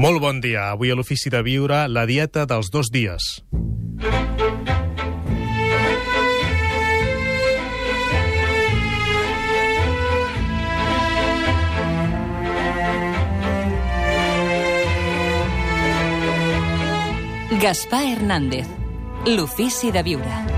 Molt bon dia. Avui a l'Ofici de Viure, la dieta dels dos dies. Gaspar Hernández, l'Ofici de Viure.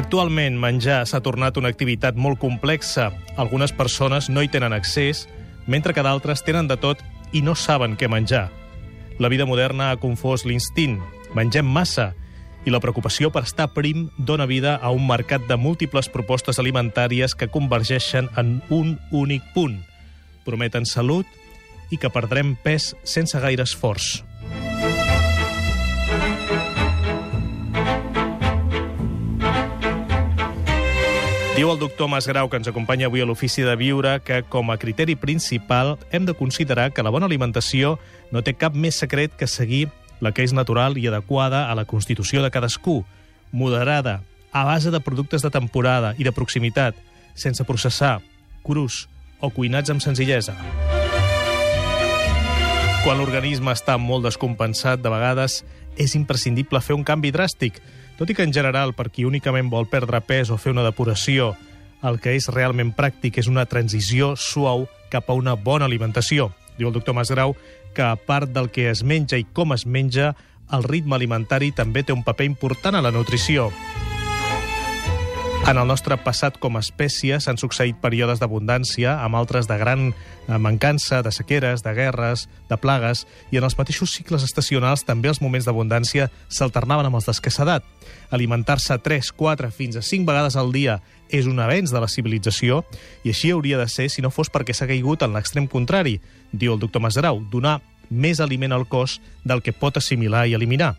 Actualment, menjar s'ha tornat una activitat molt complexa. Algunes persones no hi tenen accés, mentre que d'altres tenen de tot i no saben què menjar. La vida moderna ha confós l'instint. Mengem massa i la preocupació per estar prim dona vida a un mercat de múltiples propostes alimentàries que convergeixen en un únic punt. Prometen salut i que perdrem pes sense gaire esforç. Diu el doctor Masgrau, que ens acompanya avui a l'Ofici de Viure, que com a criteri principal hem de considerar que la bona alimentació no té cap més secret que seguir la que és natural i adequada a la constitució de cadascú, moderada, a base de productes de temporada i de proximitat, sense processar, crus o cuinats amb senzillesa. Quan l'organisme està molt descompensat, de vegades és imprescindible fer un canvi dràstic, tot i que en general, per qui únicament vol perdre pes o fer una depuració, el que és realment pràctic és una transició suau cap a una bona alimentació. Diu el doctor Masgrau que, a part del que es menja i com es menja, el ritme alimentari també té un paper important a la nutrició. En el nostre passat com a espècie s'han succeït períodes d'abundància, amb altres de gran eh, mancança, de sequeres, de guerres, de plagues, i en els mateixos cicles estacionals també els moments d'abundància s'alternaven amb els d'escassedat. Alimentar-se 3, 4, fins a 5 vegades al dia és un avenç de la civilització, i així hauria de ser si no fos perquè s'ha caigut en l'extrem contrari, diu el doctor Masgrau, donar més aliment al cos del que pot assimilar i eliminar.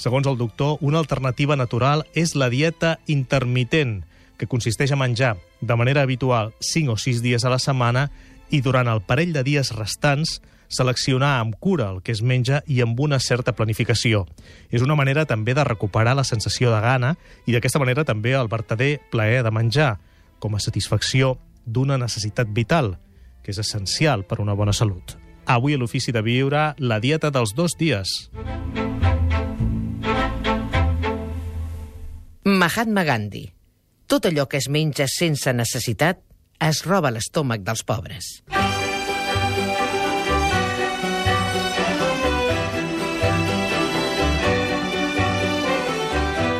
Segons el doctor, una alternativa natural és la dieta intermitent, que consisteix a menjar de manera habitual 5 o 6 dies a la setmana i durant el parell de dies restants seleccionar amb cura el que es menja i amb una certa planificació. És una manera també de recuperar la sensació de gana i d'aquesta manera també el vertader plaer de menjar, com a satisfacció d'una necessitat vital, que és essencial per una bona salut. Avui a l'Ofici de Viure, la dieta dels dos dies. Mahatma Gandhi. Tot allò que es menja sense necessitat es roba l'estómac dels pobres.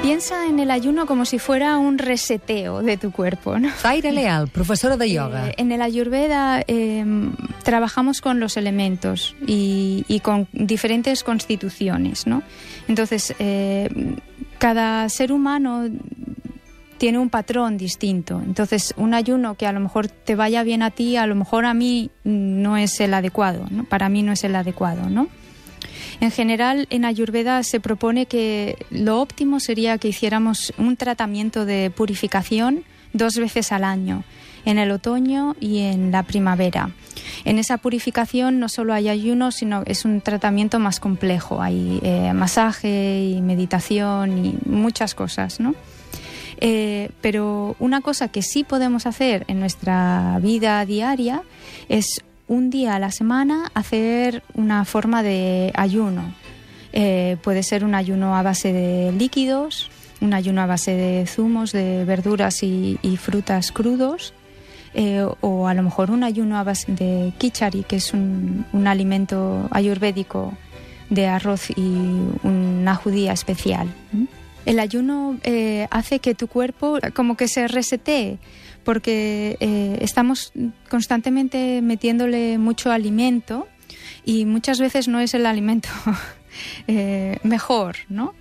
Piensa en el ayuno como si fuera un reseteo de tu cuerpo. ¿no? Zaira Leal, profesora de yoga. Eh, en el Ayurveda eh, trabajamos con los elementos y, y, con diferentes constituciones. ¿no? Entonces, eh, cada ser humano tiene un patrón distinto. Entonces, un ayuno que a lo mejor te vaya bien a ti, a lo mejor a mí no es el adecuado, ¿no? Para mí no es el adecuado, ¿no? En general, en Ayurveda se propone que lo óptimo sería que hiciéramos un tratamiento de purificación dos veces al año, en el otoño y en la primavera. En esa purificación no solo hay ayuno, sino es un tratamiento más complejo. Hay eh, masaje y meditación y muchas cosas, ¿no? Eh, pero una cosa que sí podemos hacer en nuestra vida diaria es un día a la semana hacer una forma de ayuno. Eh, puede ser un ayuno a base de líquidos, un ayuno a base de zumos, de verduras y, frutas crudos, eh, o a lo mejor un ayuno a base de kichari, que es un, alimento ayurvédico de arroz y una judía especial. El ayuno eh, hace que tu cuerpo como que se resetee porque eh, estamos constantemente metiéndole mucho alimento y muchas veces no es el alimento mejor, ¿no?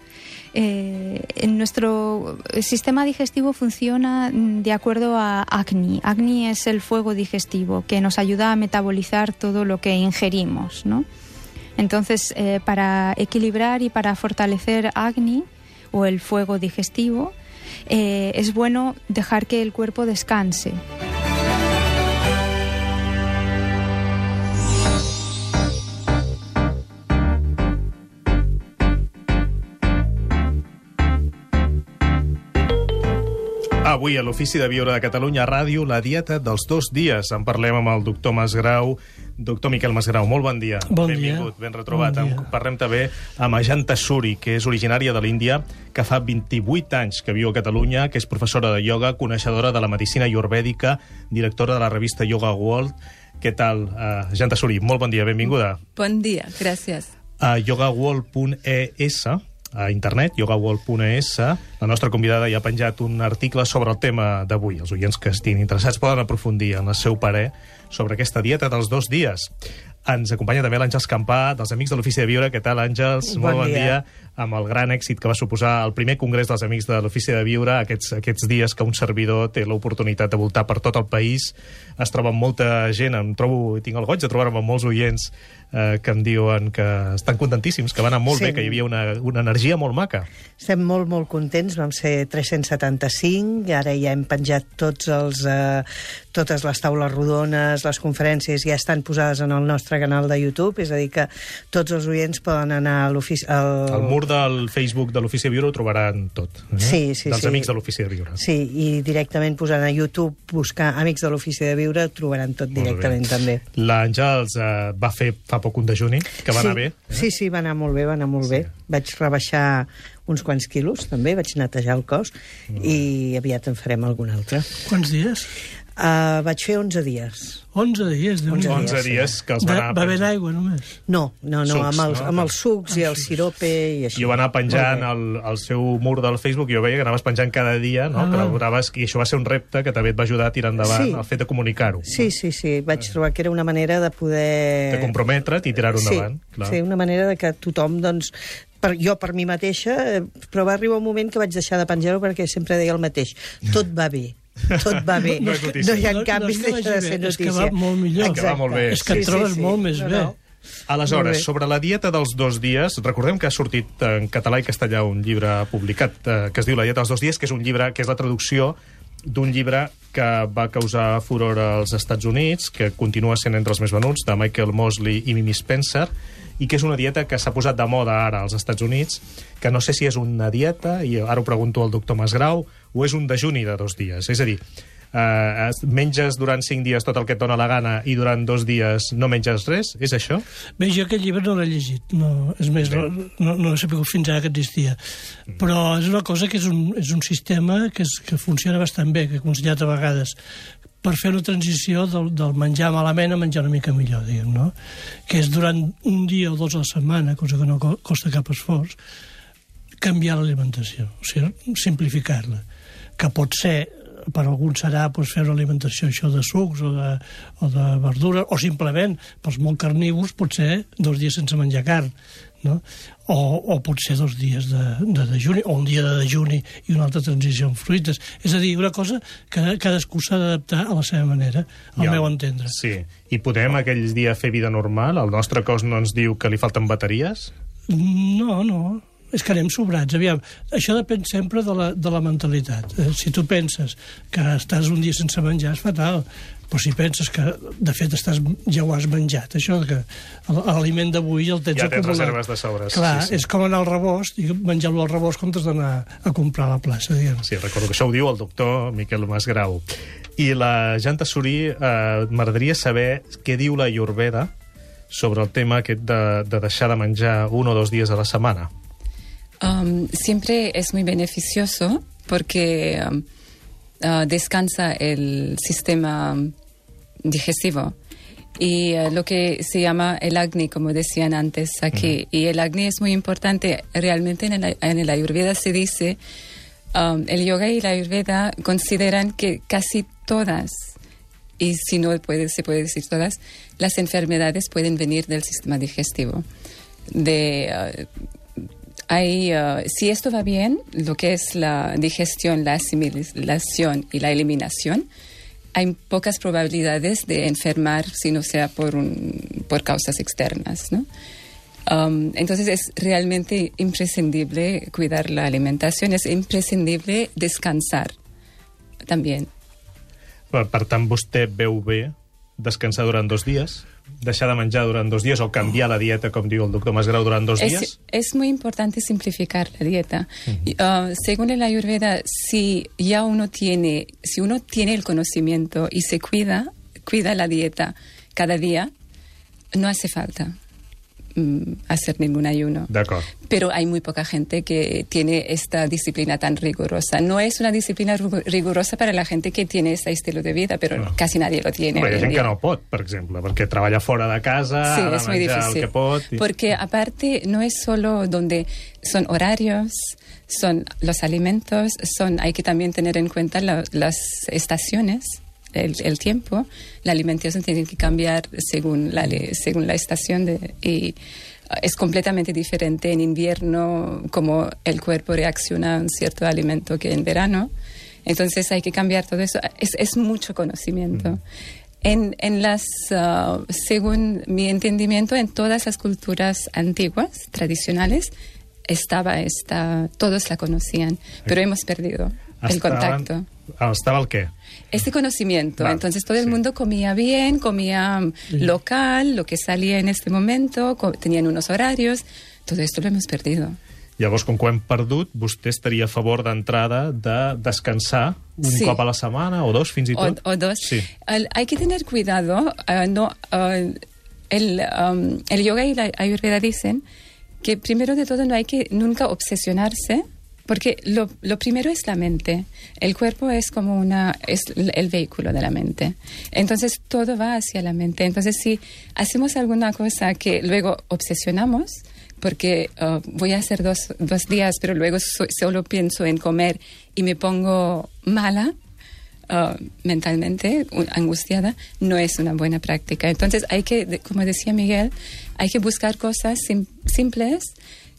Eh, en nuestro sistema digestivo funciona de acuerdo a Agni. Agni es el fuego digestivo que nos ayuda a metabolizar todo lo que ingerimos, ¿no? Entonces, eh, para equilibrar y para fortalecer Agni o el fuego digestivo, eh, es bueno dejar que el cuerpo descanse. Avui a l'Ofici de Viure de Catalunya Ràdio, la dieta dels dos dies. En parlem amb el doctor Masgrau. Doctor Miquel Masgrau, molt bon dia. Bon dia. Benvingut, ben retrobat. Bon dia. En Parlem també amb Ajanta Suri, que és originària de l'Índia, que fa 28 anys que viu a Catalunya, que és professora de ioga, coneixedora de la medicina iorvèdica, directora de la revista Yoga World. Què tal, uh, Ajanta Suri? Molt bon dia, benvinguda. Bon dia, gràcies. a yogaworld.es a internet, yogaworld.es, la nostra convidada ja ha penjat un article sobre el tema d'avui. Els oients que estiguin interessats poden aprofundir en el seu parer sobre aquesta dieta dels dos dies. Ens acompanya també l'Àngels Campà, dels Amics de l'Ofici de Viure. Què tal, Àngels? Bon Molt bon dia. dia. Amb el gran èxit que va suposar el primer congrés dels Amics de l'Ofici de Viure, aquests, aquests dies que un servidor té l'oportunitat de voltar per tot el país, es troba amb molta gent, em trobo, tinc el goig de trobar-me amb molts oients eh, que em diuen que estan contentíssims, que va anar molt Sí. bé, que hi havia una, una energia molt maca. Estem molt, molt contents. Vam ser 375, i ara ja hem penjat tots els, eh, totes les taules rodones, les conferències ja estan posades en el nostre canal de YouTube, és a dir que tots els oients poden anar a l'ofici... Al... Al mur del Facebook de l'Ofici de Viure ho trobaran tot. Eh? Sí, sí, Dels sí. Amics de l'Ofici de Viure. Sí, i directament posant a YouTube, buscar Amics de l'Ofici de Viure, trobaran tot directament bé. també. L'Àngels eh, va fer fa poc un dejuni, que va sí, anar bé. eh? Sí, sí, va anar molt bé, va anar molt bé. Vaig rebaixar uns quants quilos, també, vaig netejar el cos, i aviat en farem algun altre. Quants dies? Uh, vaig fer 11 dies. 11 dies. déu 11 nhi 11 dies que els va anar va haver penjant. aigua, només. No, no, no, Sucs, amb, els, no? amb els sucs i el sirope i així. I ho va anar penjant al, al seu mur del Facebook, i jo veia que anaves penjant cada dia, no? Ah. Però graves, I això va ser un repte que també et va ajudar a tirar endavant Sí. el fet de comunicar-ho. Sí, sí, sí, vaig trobar que era una manera de poder... De comprometre't i tirar-ho sí, endavant. Clar. Sí, una manera de que tothom, doncs, per, jo per mi mateixa, eh, però va arribar un moment que vaig deixar de penjar-ho perquè sempre deia el mateix. Tot va bé. Tot va bé. No és notícia. no hi ha No- no canvis, és que deixa de ser bé, és que notícia. va molt millor. És que va molt bé. És que et trobes molt més bé. Molt Aleshores, bé. sobre la dieta dels dos dies, recordem que ha sortit en català i castellà un llibre publicat eh, que es diu La dieta dels dos dies, que és un llibre que és la traducció d'un llibre que va causar furor als Estats Units, que continua sent entre els més venuts, de Michael Mosley i Mimi Spencer, i que és una dieta que s'ha posat de moda ara als Estats Units, que no sé si és una dieta, i ara ho pregunto al doctor Masgrau, o és un dejuni de dos dies. És a dir, eh, es- menges durant cinc dies tot el que et dóna la gana i durant dos dies no menges res? És això? Bé, jo aquest llibre no l'he llegit. No, és més, no, no, no he sabut fins ara que existia. Però és una cosa que és un, és un sistema que, és, que funciona bastant bé, que he aconsellat a vegades per fer una transició del, del menjar malament a menjar una mica millor, diguem, no? Que és durant un dia o dos a la setmana, cosa que no co- costa cap esforç, canviar l'alimentació, o sigui, simplificar-la, que pot ser per alguns serà doncs, fer una alimentació això de sucs o de, o de verdura, o simplement, pels molt carnívors, pot ser dos dies sense menjar carn, no? o, o pot ser dos dies de, de dejuni, o un dia de dejuni i una altra transició amb fruites. És a dir, una cosa que cadascú s'ha d'adaptar a la seva manera, al Ja. meu entendre. Sí. I podem aquells dies fer vida normal? El nostre cos no ens diu que li falten bateries? No, no. És que anem sobrats. Aviam, això depèn sempre de la, de la mentalitat. Eh, si tu penses que estàs un dia sense menjar, és fatal. Però si penses que, de fet, estàs, ja ho has menjat, això que l'aliment d'avui el tens Ja tens acumulat. reserves de sobres, Clar, sí, sí. és com anar al rebost, i menjar-lo al rebost comptes d'anar a comprar a la plaça, diguem. Sí, recordo que això ho diu el doctor Miquel Masgrau. I la Janta Surí, eh, m'agradaria saber què diu la Ayurveda sobre el tema aquest de, de deixar de menjar un o dos dies a la setmana. Um, siempre es muy beneficioso porque um, uh, descansa el sistema um, digestivo. Y uh, lo que se llama el Agni, como decían antes aquí. Y el Agni es muy importante. Realmente en el, en el Ayurveda se dice, um, el yoga y la Ayurveda consideran que casi todas, y si no puede, se puede decir todas, las enfermedades pueden venir del sistema digestivo. De, uh, hay, uh, si esto va bien, lo que es la digestión, la asimilación y la eliminación, hay pocas probabilidades de enfermar si no sea por, un, por causas externas. ¿no? Um, entonces es realmente imprescindible cuidar la alimentación, es imprescindible descansar también. Per, tant, vostè veu bé descansar durant dos dies? Deixar de menjar durant dos dies o canviar la dieta, com diu el doctor Masgrau, durant dos días? Es, es muy importante simplificar la dieta. Y, uh, según el Ayurveda, si ya uno tiene, si uno tiene el conocimiento y se cuida, cuida la dieta cada día, no hace falta mm, hacer ningún ayuno. Pero hay muy poca gente que tiene esta disciplina tan rigurosa. No es una disciplina rigurosa para la gente que tiene este estilo de vida, pero No. casi nadie lo tiene. Hi ha gent que no pot, per exemple, perquè treballa fora de casa, Sí, ha de menjar difícil. el que pot... i- Porque aparte no es solo donde son horarios, son los alimentos, son hay que también tener en cuenta la- las estaciones. El, el tiempo, la alimentación tiene que cambiar según la, según la estación de, y uh, es completamente diferente en invierno como el cuerpo reacciona a un cierto alimento que en verano. Entonces hay que cambiar todo eso. Es, es mucho conocimiento. En, en las, ah, según mi entendimiento, en todas las culturas antiguas, tradicionales, estaba esta, todos la conocían, pero hemos perdido el contacto. Ah, Estava el què? Este conocimiento. Vale, Entonces todo el sí. mundo comía bien, comía mm, local, lo que salía en este momento, tenían unos horarios. Todo esto lo hemos perdido. Llavors, com que ho hem perdut, vostè estaria a favor d'entrada de descansar un Sí. cop a la setmana o dos, fins i o, tot? o dos. Sí. Al- hay que tener cuidado. ah, no, ah, el, um, el yoga y la ayurveda dicen que primero de todo no hay que nunca obsesionarse. Porque lo, primero es la mente. El cuerpo es como una, es el vehículo de la mente. Entonces todo va hacia la mente. Entonces si hacemos alguna cosa que luego obsesionamos, porque ah, voy a hacer dos, dos días, pero luego so- solo pienso en comer y me pongo mala, uh, mentalmente angustiada, no es una buena práctica. Entonces hay que, como decía Miguel, hay que buscar cosas sim- simples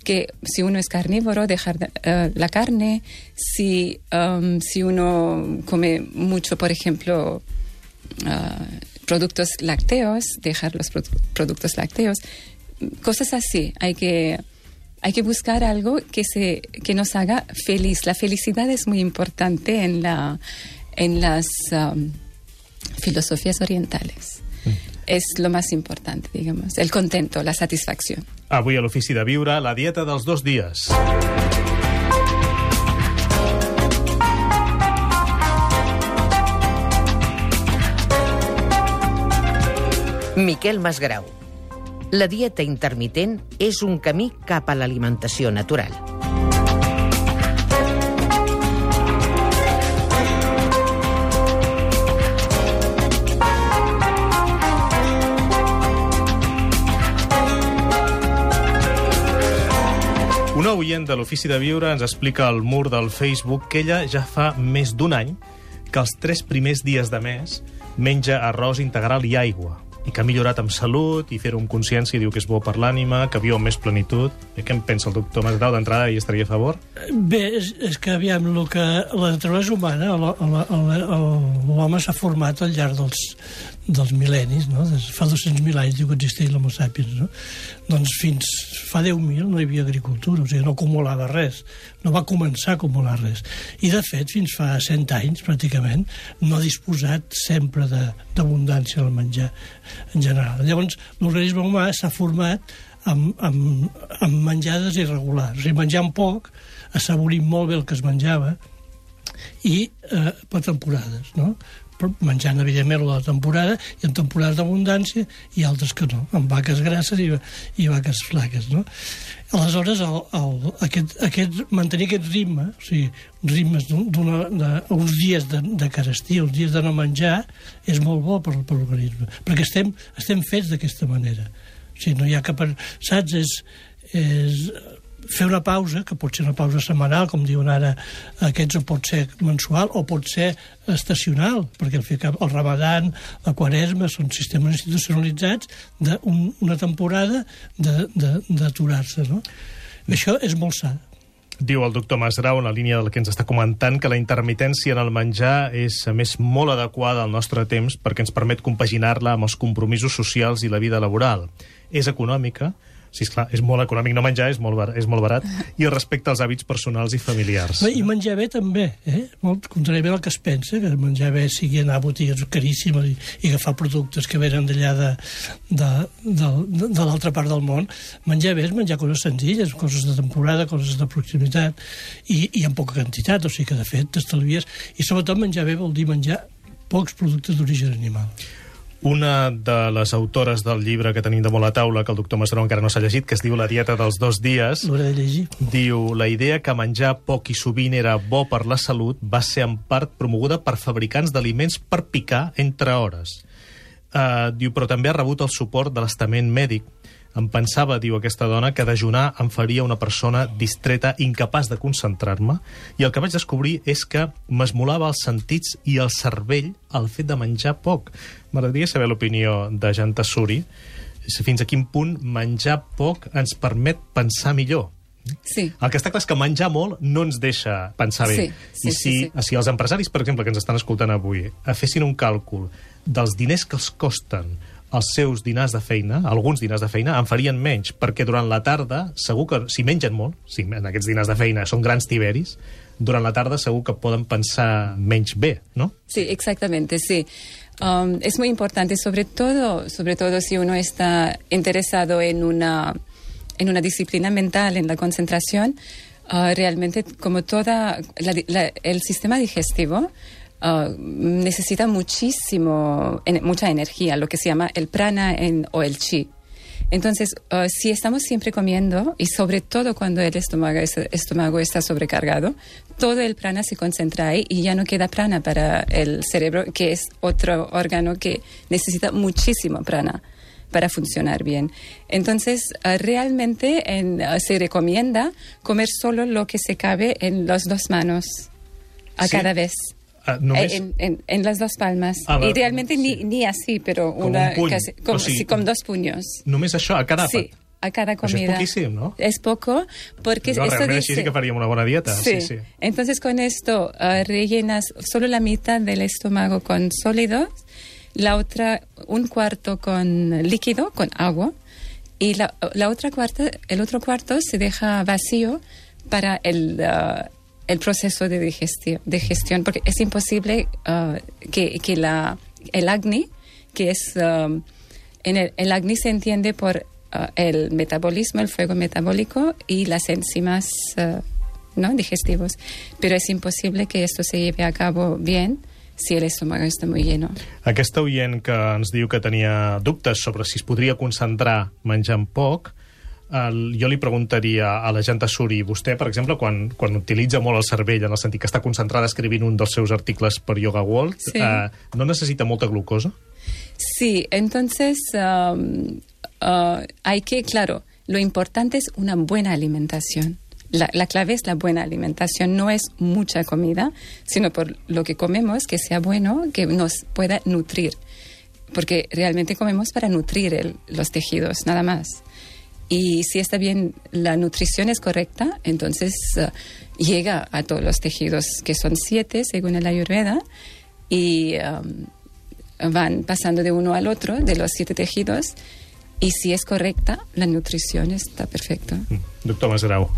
que si uno es carnívoro, dejar de- eh, la carne, si, um, si uno come mucho, por ejemplo, ah, productos lácteos, dejar los produ- productos lácteos, cosas así. Hay que, hay que buscar algo que, se, que nos haga feliz. La felicidad es muy importante en, la, en las um, filosofías orientales. Es lo más importante, digamos. El contento, la satisfacción. Avui a l'Ofici de Viure, la dieta dels dos dies. Miquel Masgrau. La dieta intermitent és un camí cap a l'alimentació natural. Oient de l'Ofici de Viure ens explica al mur del Facebook que ella ja fa més d'un any que els tres primers dies de mes menja arròs integral i aigua i que ha millorat amb salut i fer-ho amb consciència diu que és bo per l'ànima, que viu amb més plenitud. I què en pensa el doctor Masgrau d'entrada i estaria a favor? Bé, és, és que aviam, el que la naturalesa humana, l'home s'ha format al llarg dels, dels mil·lennis, no? Des, fa 200.000 anys diu que existeix l'homo sapiens, no? Doncs fins fa 10.000 no hi havia agricultura, o sigui, no acumulava res, no va començar a acumular res. I, de fet, fins fa 100 anys, pràcticament, no ha disposat sempre d'abundància al menjar en general. Llavors, l'organisme humà s'ha format amb, amb, amb menjades irregulars, o sigui, menjant poc, assaborint molt bé el que es menjava, i eh, per temporades, no? Menjant, evidentment, la temporada, i en temporades d'abundància, i altres que no, amb vaques grasses i, i vaques flaques, no? Aleshores, el, el, aquest, aquest, mantenir aquest ritme, o sigui, ritmes d'un- d'una- de- dies de, de carestia, uns dies de no menjar, és molt bo per, per l'organisme, perquè estem, estem fets d'aquesta manera. O sigui, no hi ha cap... Saps? És, és fer una pausa, que pot ser una pausa setmanal, com diuen ara aquests, o pot ser mensual, o pot ser estacional, perquè cap el ramadan, la quaresma, són sistemes institucionalitzats d'una temporada de- de- d'aturar-se, no? Això és molt sa. Diu el doctor Masgrau, en la línia del que ens està comentant, que la intermitència en el menjar és, a més, molt adequada al nostre temps perquè ens permet compaginar-la amb els compromisos socials i la vida laboral. És econòmica, Sí, esclar, és molt econòmic no menjar, és molt, bar és molt barat, i respecte als hàbits personals i familiars. Bé, I menjar bé també, eh? Molt contràriament al que es pensa, que menjar bé sigui anar a botigues caríssimes i, i agafar productes que venen d'allà de, de, de, de l'altra part del món. Menjar bé és menjar coses senzilles, coses de temporada, coses de proximitat, i, i en poca quantitat, o sigui que de fet t'estalvies. I sobretot menjar bé vol dir menjar pocs productes d'origen animal. Una de les autores del llibre que tenim de molt a taula, que el doctor Masaró encara no s'ha llegit, que es diu La dieta dels dos dies, de llegir. diu la idea que menjar poc i sovint era bo per la salut va ser en part promoguda per fabricants d'aliments per picar entre hores. Uh, diu, però també ha rebut el suport de l'estament mèdic. Em pensava, diu aquesta dona, que dejunar em faria una persona distreta, incapaç de concentrar-me, i el que vaig descobrir és que m'esmolava els sentits i el cervell el fet de menjar poc. M'agradaria saber l'opinió de Jan Tassuri, fins a quin punt menjar poc ens permet pensar millor. Sí. El que està clar és que menjar molt no ens deixa pensar bé. Sí, sí, I si, sí, sí. si els empresaris, per exemple, que ens estan escoltant avui, fessin un càlcul dels diners que els costen els seus dinars de feina, alguns dinars de feina, en farien menys, perquè durant la tarda, segur que, si mengen molt, si en aquests dinars de feina són grans tiberis, durant la tarda segur que poden pensar menys bé, no? Sí, exactamente, sí. Um, es muy importante, sobre todo, sobre todo si uno está interesado en una, en una disciplina mental, en la concentración, uh, realmente como toda la la- el sistema digestivo uh, necesita muchísimo, en- mucha energía, lo que se llama el prana en- o el chi. Entonces, uh, si estamos siempre comiendo, y sobre todo cuando el estómago, es- estómago está sobrecargado, todo el prana se concentra ahí y ya no queda prana para el cerebro, que es otro órgano que necesita muchísimo prana para funcionar bien. Entonces, uh, realmente en- uh, se recomienda comer solo lo que se cabe en las dos manos a Sí. cada vez. Ah, només... En, en- en las dos palmas. Ah, va, y realmente sí. ni, ni así, pero Com una un puny. casi- como, O sigui, sí, con dos puños. Només això, a cada Sí, àpat. a cada comida. poquíssim, no? Es poco, porque no, esto realment dice... així sí que faríem una bona dieta. Sí, sí. Entonces con esto uh, rellenas solo la mitad del estómago con sólidos, la otra un cuarto con líquido, con agua, y la, la otra cuarta, el otro cuarto se deja vacío para el, uh, el proceso de digestión, de gestión, porque es imposible uh, que, que la, el acné, que es um, en el, el acné se entiende por uh, el metabolismo, el fuego metabólico y las enzimas uh, ¿no? digestivos. Pero es imposible que esto se lleve a cabo bien si el estómago está muy lleno. Aquesta oient que ens diu que tenia dubtes sobre si es podria concentrar menjant poc, el, jo li preguntaria a la Janta Suri, vostè, per exemple, quan, quan utilitza molt el cervell, en el sentit que està concentrada escrivint un dels seus articles per Yoga World, Sí. eh, no necessita molta glucosa? Sí, entonces um, uh, hay que, claro, lo importante es una buena alimentación. La, la clave es la buena alimentación, no es mucha comida, sino por lo que comemos, que sea bueno, que nos pueda nutrir. Porque realmente comemos para nutrir el- los tejidos, nada más. Y si está bien, la nutrición es correcta, entonces uh, llega a todos los tejidos, que son siete según el Ayurveda, y um, van pasando de uno al otro, de los siete tejidos, y si es correcta, la nutrición está perfecta. Mm. Doctor Masgrau.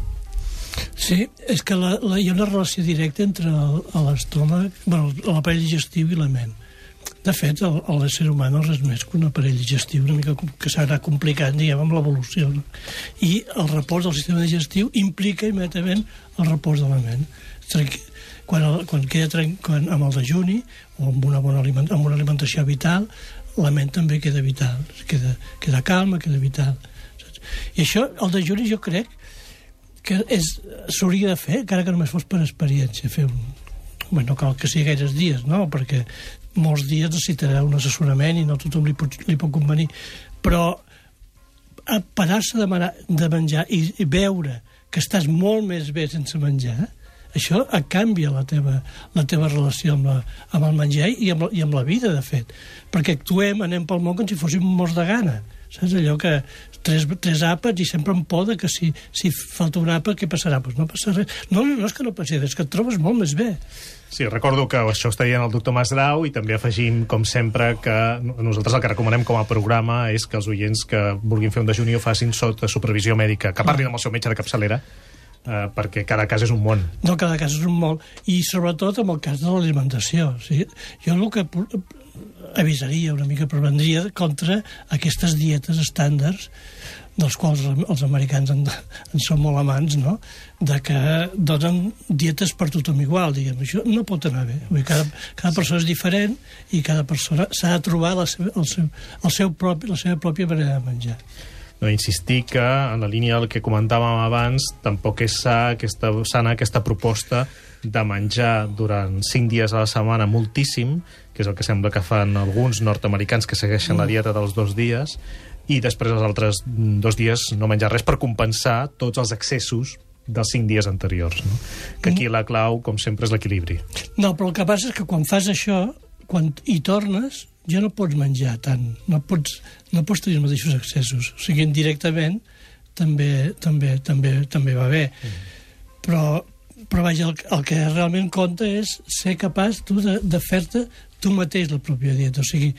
Sí, és que la, la, hi ha una relació directa entre l'estómac, bueno, l'aparell digestiu i la ment. De fet, l'ésser humà no és res més que un aparell digestiu una mica que s'ha complicant, diguem, amb l'evolució. No? I el repòs del sistema digestiu implica immediatament el repòs de la ment. Quan, el, quan queda quan, amb el dejuni o amb una, bona aliment, amb una alimentació vital, la ment també queda vital, queda, queda calma, queda vital. I això, el dejuni, jo crec que és- s'hauria de fer, encara que només fos per experiència, fer un... Bé, no cal que sigui gaires dies, no?, perquè molts dies necessitarà un assessorament i no tothom li pot, li pot convenir, però parar-se de, de menjar i, i veure que estàs molt més bé sense menjar, això canvia la teva, la teva relació amb, la, amb el menjar i amb, i amb la vida, de fet. Perquè actuem, anem pel món com si fóssim morts de gana. Saps allò que tres, tres àpats i sempre amb por de que si, si falta un àpat, què passarà? Pues no passa res. No, no és que no passi res, és que et trobes molt més bé. Sí, recordo que això està dient el doctor Masgrau i també afegim, com sempre, que nosaltres el que recomanem com a programa és que els oients que vulguin fer un dejuni ho facin sota supervisió mèdica, que parlin amb el seu metge de capçalera, eh, perquè cada cas és un món. No, cada cas és un món. I sobretot amb el cas de l'alimentació. O sigui, jo el que avisaria una mica, prevendria contra aquestes dietes estàndards dels quals els americans en, en són molt amants, no? de que donen dietes per tothom igual, diguem. Això no pot anar bé. Vull dir, cada, cada persona és diferent i cada persona s'ha de trobar la seva, el seu, el seu propi, la seva pròpia manera de menjar. No, insistir que, en la línia del que comentàvem abans, tampoc és sa aquesta, sana aquesta proposta de menjar durant cinc dies a la setmana moltíssim, que és el que sembla que fan alguns nord-americans que segueixen la dieta dels dos dies, i després els altres mm, dos dies no menjar res per compensar tots els excessos dels cinc dies anteriors. No? Que aquí la clau, com sempre, és l'equilibri. No, però el que passa és que quan fas això, quan hi tornes, ja no pots menjar tant, no pots, no pots tenir els mateixos excessos. O sigui, indirectament també, també, també, també va bé. Però, però vaja, el, el que realment compta és ser capaç tu de, de fer-te tu mateix la pròpia dieta. O sigui,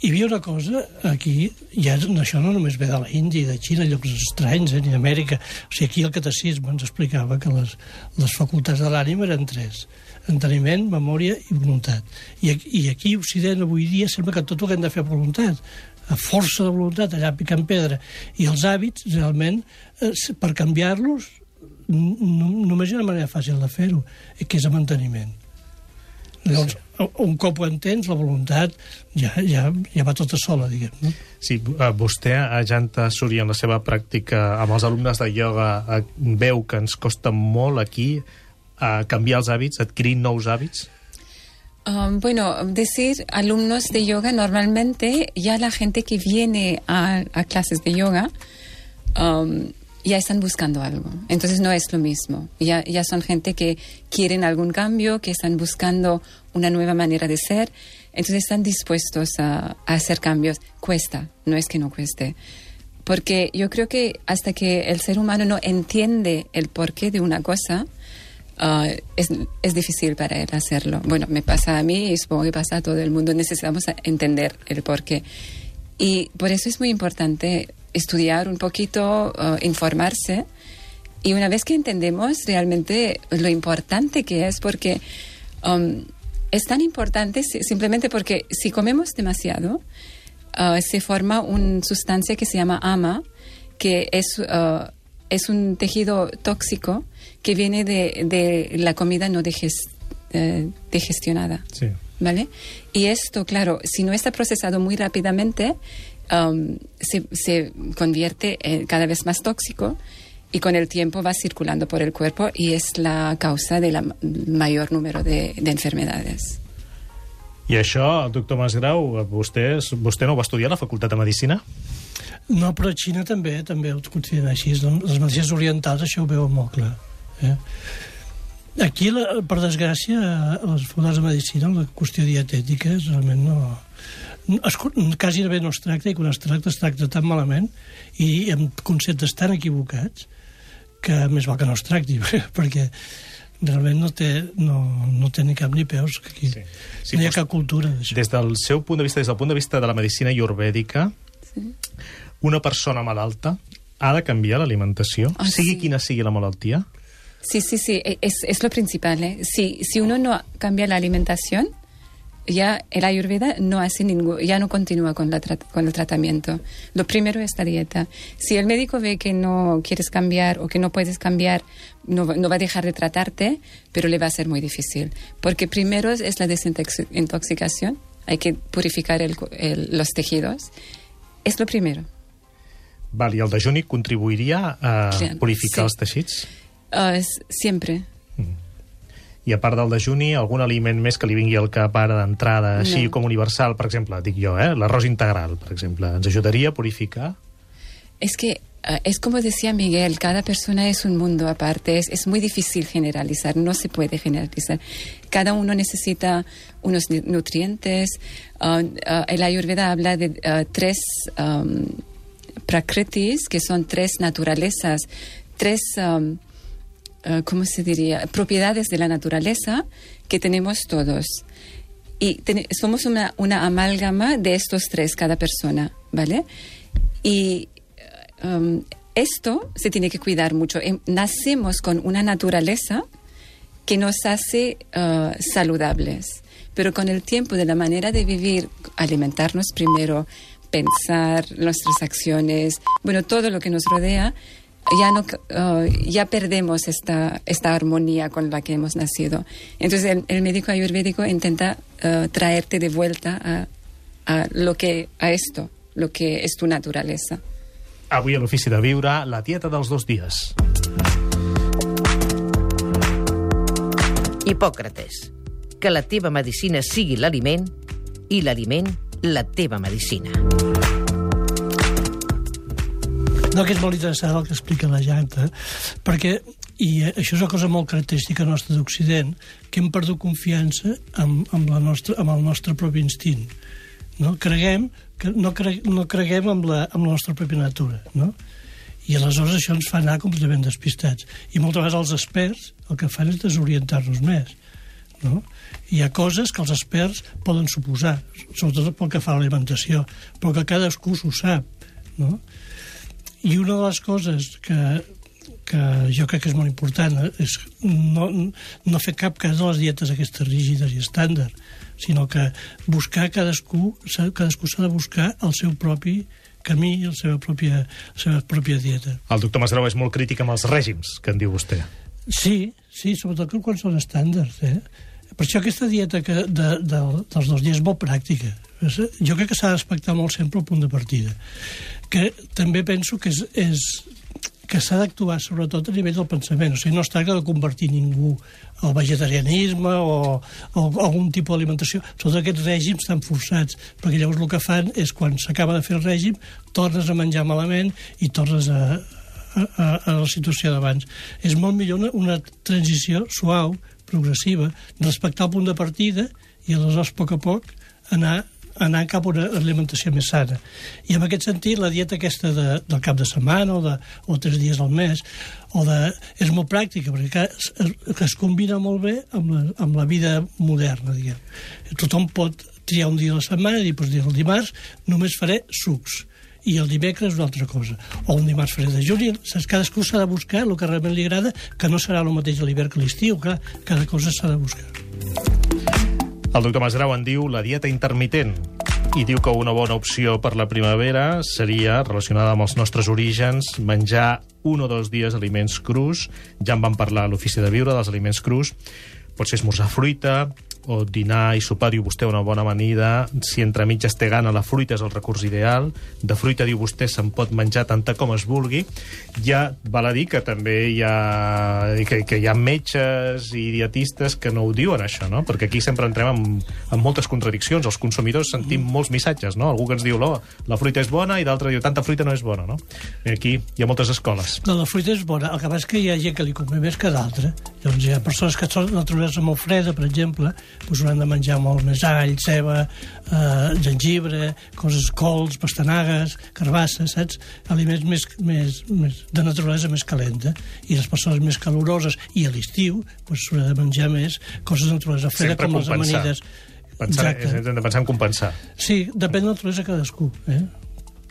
hi havia una cosa aquí, ja això no només ve de la Índia i de Xina, llocs estranys, eh, ni d'Amèrica. O sigui, aquí el catecisme ens explicava que les, les facultats de l'ànima eren tres enteniment, memòria i voluntat. I, I aquí, a Occident, avui dia, sembla que tot ho hem de fer a voluntat a força de voluntat, allà picant pedra. I els hàbits, realment, eh, per canviar-los, només hi ha una manera fàcil de fer-ho, eh, que és el manteniment. Llavors, un cop ho entens, la voluntat ja, ja, ja va tota sola, diguem. No? Sí, eh, vostè, a Janta Suri, en la seva pràctica amb els alumnes de ioga, eh, veu que ens costa molt aquí eh, canviar els hàbits, adquirir nous hàbits? Um, bueno, decir alumnos de yoga, normalmente ya la gente que viene a, a clases de yoga um, ya están buscando algo. Entonces no es lo mismo. Ya, ya son gente que quieren algún cambio, que están buscando una nueva manera de ser. Entonces están dispuestos a, a hacer cambios. Cuesta, no es que no cueste. Porque yo creo que hasta que el ser humano no entiende el porqué de una cosa, Ah, es, es difícil para él hacerlo. Bueno, me pasa a mí y supongo que pasa a todo el mundo. Necesitamos entender el porqué. Y por eso es muy importante estudiar un poquito, ah, informarse. Y una vez que entendemos realmente lo importante que es, porque um, es tan importante si- simplemente porque si comemos demasiado, ah, se forma una sustancia que se llama AMA, que es, ah, es un tejido tóxico que viene de, de la comida no diges- eh, digestionada. Sí. ¿Vale? Y esto, claro, si no está procesado muy rápidamente, um, se, se convierte en cada vez más tóxico y con el tiempo va circulando por el cuerpo y es la causa del mayor número de, de enfermedades. I això, doctor Masgrau, vostè, vostè no ho va estudiar a la Facultat de Medicina? No, però a Xina també també ho consideren així. Les medicines orientals això ho veuen molt clar. Eh? Aquí, la, per desgràcia, a les facultats de medicina, la qüestió dietètica és realment no... no- Es, quasi bé no es tracta, i quan es tracta, es tracta tan malament i amb conceptes tan equivocats que més val que no es tracti, perquè realment no té, no, no té ni cap ni peus. que Aquí. Sí. Sí, Sí, no hi ha cap cultura d'això. Des del seu punt de vista, des del punt de vista de la medicina iorvèdica, una persona malalta ha de canviar l'alimentació, Ah, sigui sí. quina sigui la malaltia? Sí, sí, sí, e- es, es lo principal. ¿eh? Si, si uno no cambia la alimentación, ya el ayurveda no hace ningún, ya no continúa con, la con el tratamiento. Lo primero es la dieta. Si el médico ve que no quieres cambiar o que no puedes cambiar, no, no va a dejar de tratarte, pero le va a ser muy difícil. Porque primero es la desintoxicación, hay que purificar el el- los tejidos. Es lo primero. Val, I el dejuni contribuiria a purificar sí. els teixits? Ah, es siempre. I a part del dejuni, algun aliment més que li vingui al cap ara d'entrada, així No. com universal, per exemple, dic jo, eh? l'arròs integral, per exemple, ens ajudaria a purificar? es que ah, es como decía Miguel, cada persona es un mundo aparte, es, es muy difícil generalizar, no se puede generalizar. Cada uno necesita unos nu- nutrientes. Ah, ah, el Ayurveda habla de ah, tres am, prakritis, que son tres naturalezas, tres, am, ah, ¿cómo se diría?, propiedades de la naturaleza que tenemos todos. Y somos una, una amálgama de estos tres, cada persona, ¿vale? Y um, esto se tiene que cuidar mucho. Em, nacemos con una naturaleza que nos hace uh, saludables, pero con el tiempo de la manera de vivir, alimentarnos primero, pensar nuestras acciones, bueno, todo lo que nos rodea, ya no uh, ya perdemos esta esta armonía con la que hemos nacido. Entonces el, el médico ayurvédico intenta uh, traerte de vuelta a, a lo que a esto, lo que es tu naturaleza. Avui a l'Ofici de Viure, la dieta dels dos dies. Hipòcrates, que la teva medicina sigui l'aliment i l'aliment la teva medicina. No, que és molt interessant el que explica la Janta, perquè, i eh, això és una cosa molt característica nostra d'Occident, que hem perdut confiança amb, amb, la nostra, amb el nostre propi instint. No? Creguem que no, cre, no creguem amb la, amb la nostra pròpia natura, no? I aleshores això ens fa anar completament despistats. I moltes vegades els experts el que fan és desorientar-nos més. No? Hi ha coses que els experts poden suposar, sobretot pel que fa a l'alimentació, però que cadascú s'ho sap. No? I una de les coses que, que jo crec que és molt important és no, no fer cap cas de les dietes aquestes rígides i estàndard, sinó que buscar cadascú, cadascú s'ha de buscar el seu propi camí i la seva pròpia, la seva pròpia dieta. El doctor Masgrau és molt crític amb els règims, que en diu vostè. Sí, sí, sobretot quan són estàndards. Eh? Per això aquesta dieta que de, de, dels dos dies és molt pràctica. Jo crec que s'ha de respectar molt sempre el punt de partida. Que també penso que és, és que s'ha d'actuar sobretot a nivell del pensament. O sigui, no es tracta de convertir ningú al vegetarianisme o, o algun tipus d'alimentació. Tots aquests règims estan forçats, perquè llavors el que fan és quan s'acaba de fer el règim, tornes a menjar malament i tornes a, a, a, a la situació d'abans. És molt millor una, una transició suau, progressiva, respectar el punt de partida i aleshores, a poc a poc, anar anar cap a una alimentació més sana. I en aquest sentit, la dieta aquesta de, del cap de setmana o, de, o tres dies al mes o de, és molt pràctica perquè es, es, es combina molt bé amb la, amb la vida moderna, diguem. Tothom pot triar un dia a la setmana i doncs dir el dimarts només faré sucs i el dimecres una altra cosa. O un dimarts faré de juny. Saps? Cadascú s'ha de buscar el que realment li agrada, que no serà el mateix a l'hivern que a l'estiu, clar, cada cosa s'ha de buscar. El doctor Masgrau en diu la dieta intermitent i diu que una bona opció per la primavera seria, relacionada amb els nostres orígens, menjar un o dos dies aliments crus. Ja en vam parlar a l'ofici de viure dels aliments crus. Pot ser esmorzar fruita, o dinar i sopar, diu vostè, una bona amanida. Si entre mitges té gana, la fruita és el recurs ideal. De fruita, diu vostè, se'n pot menjar tanta com es vulgui. Ja val a dir que també hi ha, que, que hi ha metges i dietistes que no ho diuen, això, no? Perquè aquí sempre entrem en, en moltes contradiccions. Els consumidors sentim molts missatges, no? Algú que ens diu, no, la fruita és bona, i d'altre diu, tanta fruita no és bona, no? I aquí hi ha moltes escoles. No, la fruita és bona, el que passa és que hi ha gent que li convé més que d'altra. Llavors hi ha persones que són naturalesa molt freda, per exemple, doncs hauran de menjar molt més all, ceba, eh, gengibre, coses, cols, pastanagues, carbasses, saps? Aliments més, més, més de naturalesa més calenta. I les persones més caloroses i a l'estiu doncs s'haurà de menjar més coses de naturalesa freda, Sempre com les compensar. amanides. Pensar, Exacte. hem de pensar en compensar. Sí, depèn de la naturalesa cadascú. Eh?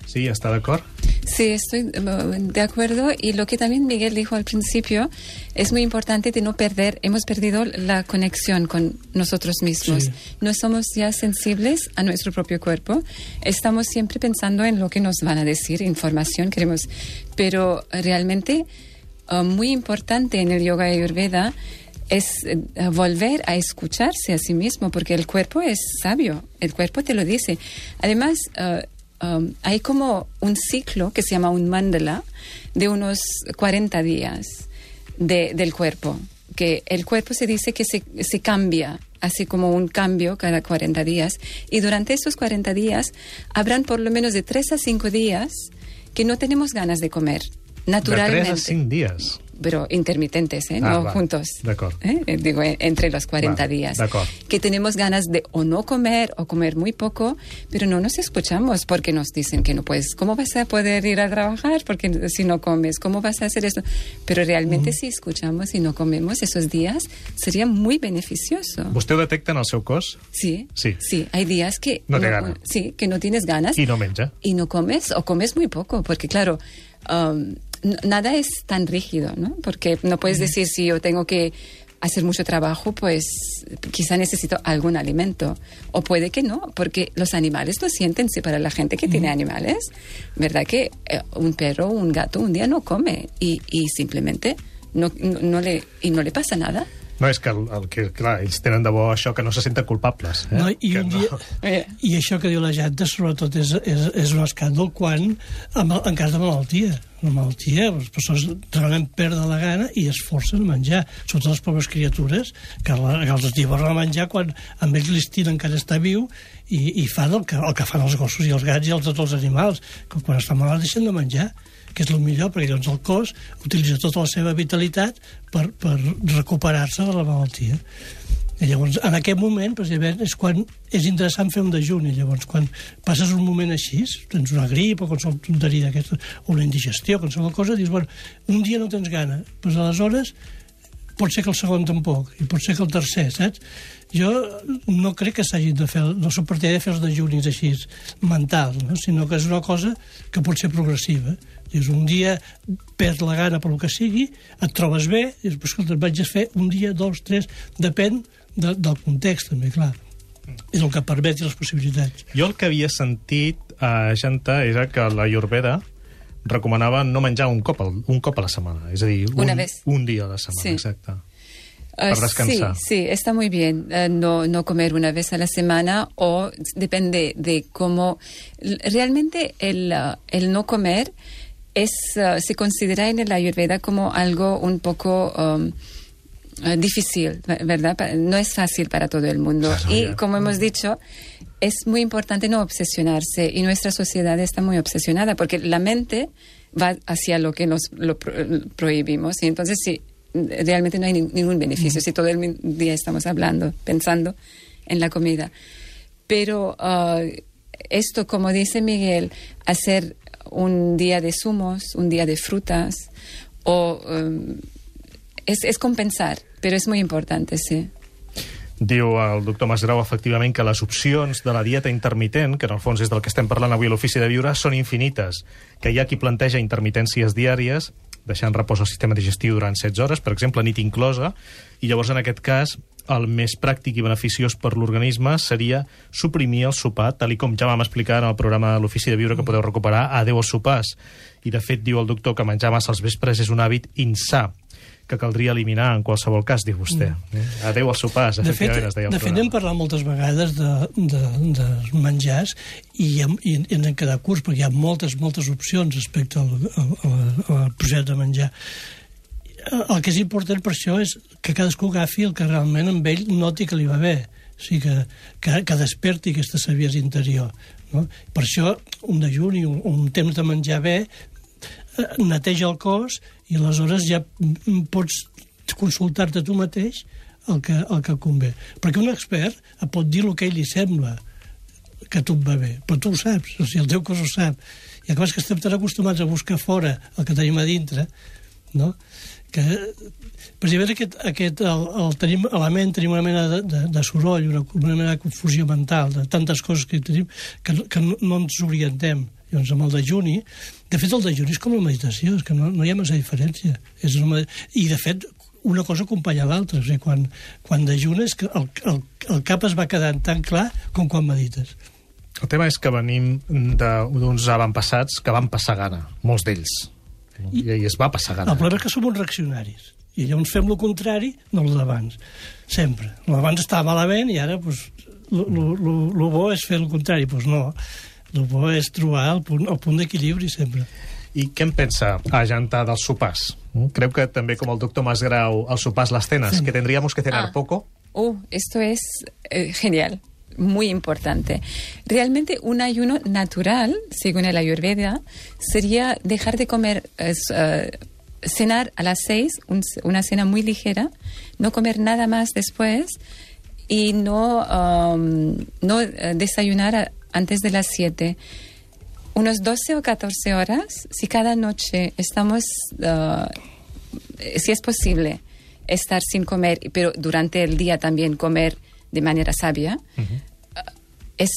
Sí, està d'acord? Sí, estoy eh, de acuerdo. Y lo que también Miguel dijo al principio, es muy importante de no perder, hemos perdido la conexión con nosotros mismos. Sí. No somos ya sensibles a nuestro propio cuerpo. Estamos siempre pensando en lo que nos van a decir, información queremos. Pero realmente, eh, muy importante en el yoga ayurveda es eh, volver a escucharse a sí mismo, porque el cuerpo es sabio, el cuerpo te lo dice. Además, eh, um, hay como un ciclo que se llama un mandala de unos 40 días de- del cuerpo, que el cuerpo se dice que se, se cambia, así como un cambio cada 40 días, y durante esos 40 días habrán por lo menos de 3 a 5 días que no tenemos ganas de comer De naturalmente. 3 a 5 dies. Pero intermitentes, ¿eh? Ah, no va. juntos. De acuerdo. ¿eh? Eh, Digo, eh, entre los 40 Va, días. de acuerdo. Que tenemos ganas de o no comer o comer muy poco, pero no nos escuchamos porque nos dicen que no puedes. ¿Cómo vas a poder ir a trabajar porque si no comes? ¿Cómo vas a hacer esto? Pero realmente si escuchamos y no comemos esos días, sería muy beneficioso. Ho detecta en el seu cos Sí, Sí. sí. Hay días que No te gana. sí, que no tienes ganas i no menja. y no comes o comes muy poco, porque claro, um, nada es tan rígido, ¿no? Porque no puedes decir si yo tengo que hacer mucho trabajo, pues quizá necesito algún alimento. O puede que no, porque los animales lo sienten. Si para la gente que tiene animales, ¿verdad? Que eh, un perro o un gato un día no come y, y simplemente no, no, no le, y no le pasa nada. No, és que, el, el que, clar, ells tenen de bo això, que no se senten culpables. Eh? No, i, que dia, Eh. I això que diu la Janta, sobretot, és, és, és un escàndol quan, en, en cas de malaltia. La malaltia, les persones realment perden la gana i es forcen a menjar. Sobretot les pobres criatures, que, la, que els estiborren a menjar quan amb ells l'instint encara està viu i, i fan el que, el que fan els gossos i els gats i els, tots els animals, que quan estan malalts deixen de menjar que és el millor, perquè llavors el cos utilitza tota la seva vitalitat per, per recuperar-se de la malaltia. I llavors, en aquest moment, precisament, és quan és interessant fer un dejuni. Llavors, quan passes un moment així, tens una grip o qualsevol tonteria d'aquesta, o una indigestió, qualsevol cosa, dius, bueno, un dia no tens gana, però aleshores pot ser que el segon tampoc, i pot ser que el tercer, saps? Jo no crec que s'hagin de fer, no soc partidari de fer els dejunis així mentals, no? sinó que és una cosa que pot ser progressiva. Dius, un dia perds la gana per lo que sigui, et trobes bé, i dius, escolta, vaig a fer un dia, dos, tres, depèn de, del context, també, clar. És el que permet i les possibilitats. Jo el que havia sentit a Janta era que la Ayurveda recomanava no menjar un cop, al, un cop a la setmana. És a dir, un, Una vez. un dia a la setmana, Sí. exacte. Ah, Para descansar. Sí, sí, está muy bien. eh, no, no comer una vez a la semana o depende de cómo. Realmente el, ah, el no comer es, ah, se considera en la Ayurveda como algo un poco um, eh, difícil, ¿verdad? No es fácil para todo el mundo. Claro, y ya. como hemos dicho, es muy importante no obsesionarse y nuestra sociedad está muy obsesionada porque la mente va hacia lo que nos lo pro- prohibimos y entonces sí, realmente no hay ni- ningún beneficio si todo el día estamos hablando, pensando en la comida. Pero ah, esto, como dice Miguel, hacer un día de zumos, un día de frutas, o um, es, es compensar, pero es muy importante, sí. Diu el doctor Masgrau, efectivament, que les opcions de la dieta intermitent, que en el fons és del que estem parlant avui a l'Ofici de Viure, són infinites. Que hi ha qui planteja intermitències diàries, deixant repòs al sistema digestiu durant 16 hores, per exemple, nit inclosa, i llavors, en aquest cas, el més pràctic i beneficiós per l'organisme seria suprimir el sopar, tal com ja vam explicar en el programa de l'Ofici de Viure, que podeu recuperar a 10 els sopars. I, de fet, diu el doctor que menjar massa als vespres és un hàbit insà que caldria eliminar en qualsevol cas, diu vostè. Mm. Adéu als sopars, De fet, es deia de fet hem parlat moltes vegades de, de, de menjars i, hem, i ens hem quedat curts perquè hi ha moltes, moltes opcions respecte al, al, al, al projecte de menjar. El que és important per això és que cadascú agafi el que realment amb ell noti que li va bé. O sigui, que, que, que desperti aquesta saviesa interior. No? Per això un dejuni, un, un temps de menjar bé, eh, neteja el cos i aleshores ja pots consultar-te tu mateix el que, el que convé. Perquè un expert et pot dir el que ell li sembla que tu et va bé, però tu ho saps, o sigui, el teu cos ho sap. I acabes que estem tan acostumats a buscar fora el que tenim a dintre, no? que precisament aquest, aquest el, el tenim a la ment tenim una mena de, de, de soroll, una, una mena de confusió mental, de tantes coses que tenim que, que no, no ens orientem. Llavors, amb el dejuni, de fet, el dejuni és com la meditació, és que no, no hi ha massa diferència. És una, I, de fet, una cosa acompanya l'altra. O sigui, quan, quan dejunes, que el, el, el cap es va quedant tan clar com quan medites. El tema és que venim de- d'uns avantpassats que van passar gana, molts d'ells. I, I es va passar gana. El problema és que som uns reaccionaris. I llavors fem el contrari del d'abans. Sempre. L'abans estava malament i ara pues, el bo és fer el contrari. Pues no. El bo és trobar el punt, el punt d'equilibri sempre. I què en pensa a Janta dels sopars? Mm? Creu que també, com el doctor Masgrau, els sopars, les cenes, que tendríamos que cenar Ah. poco? Oh, esto es eh, genial. muy importante. Realmente un ayuno natural, según el Ayurveda, sería dejar de comer, es, eh, cenar a las seis, un- una cena muy ligera, no comer nada más después y no, um, no eh, desayunar a- antes de las siete. Unos 12 o 14 horas, si cada noche estamos, uh, si es posible, estar sin comer, pero durante el día también comer de manera sabia, uh, es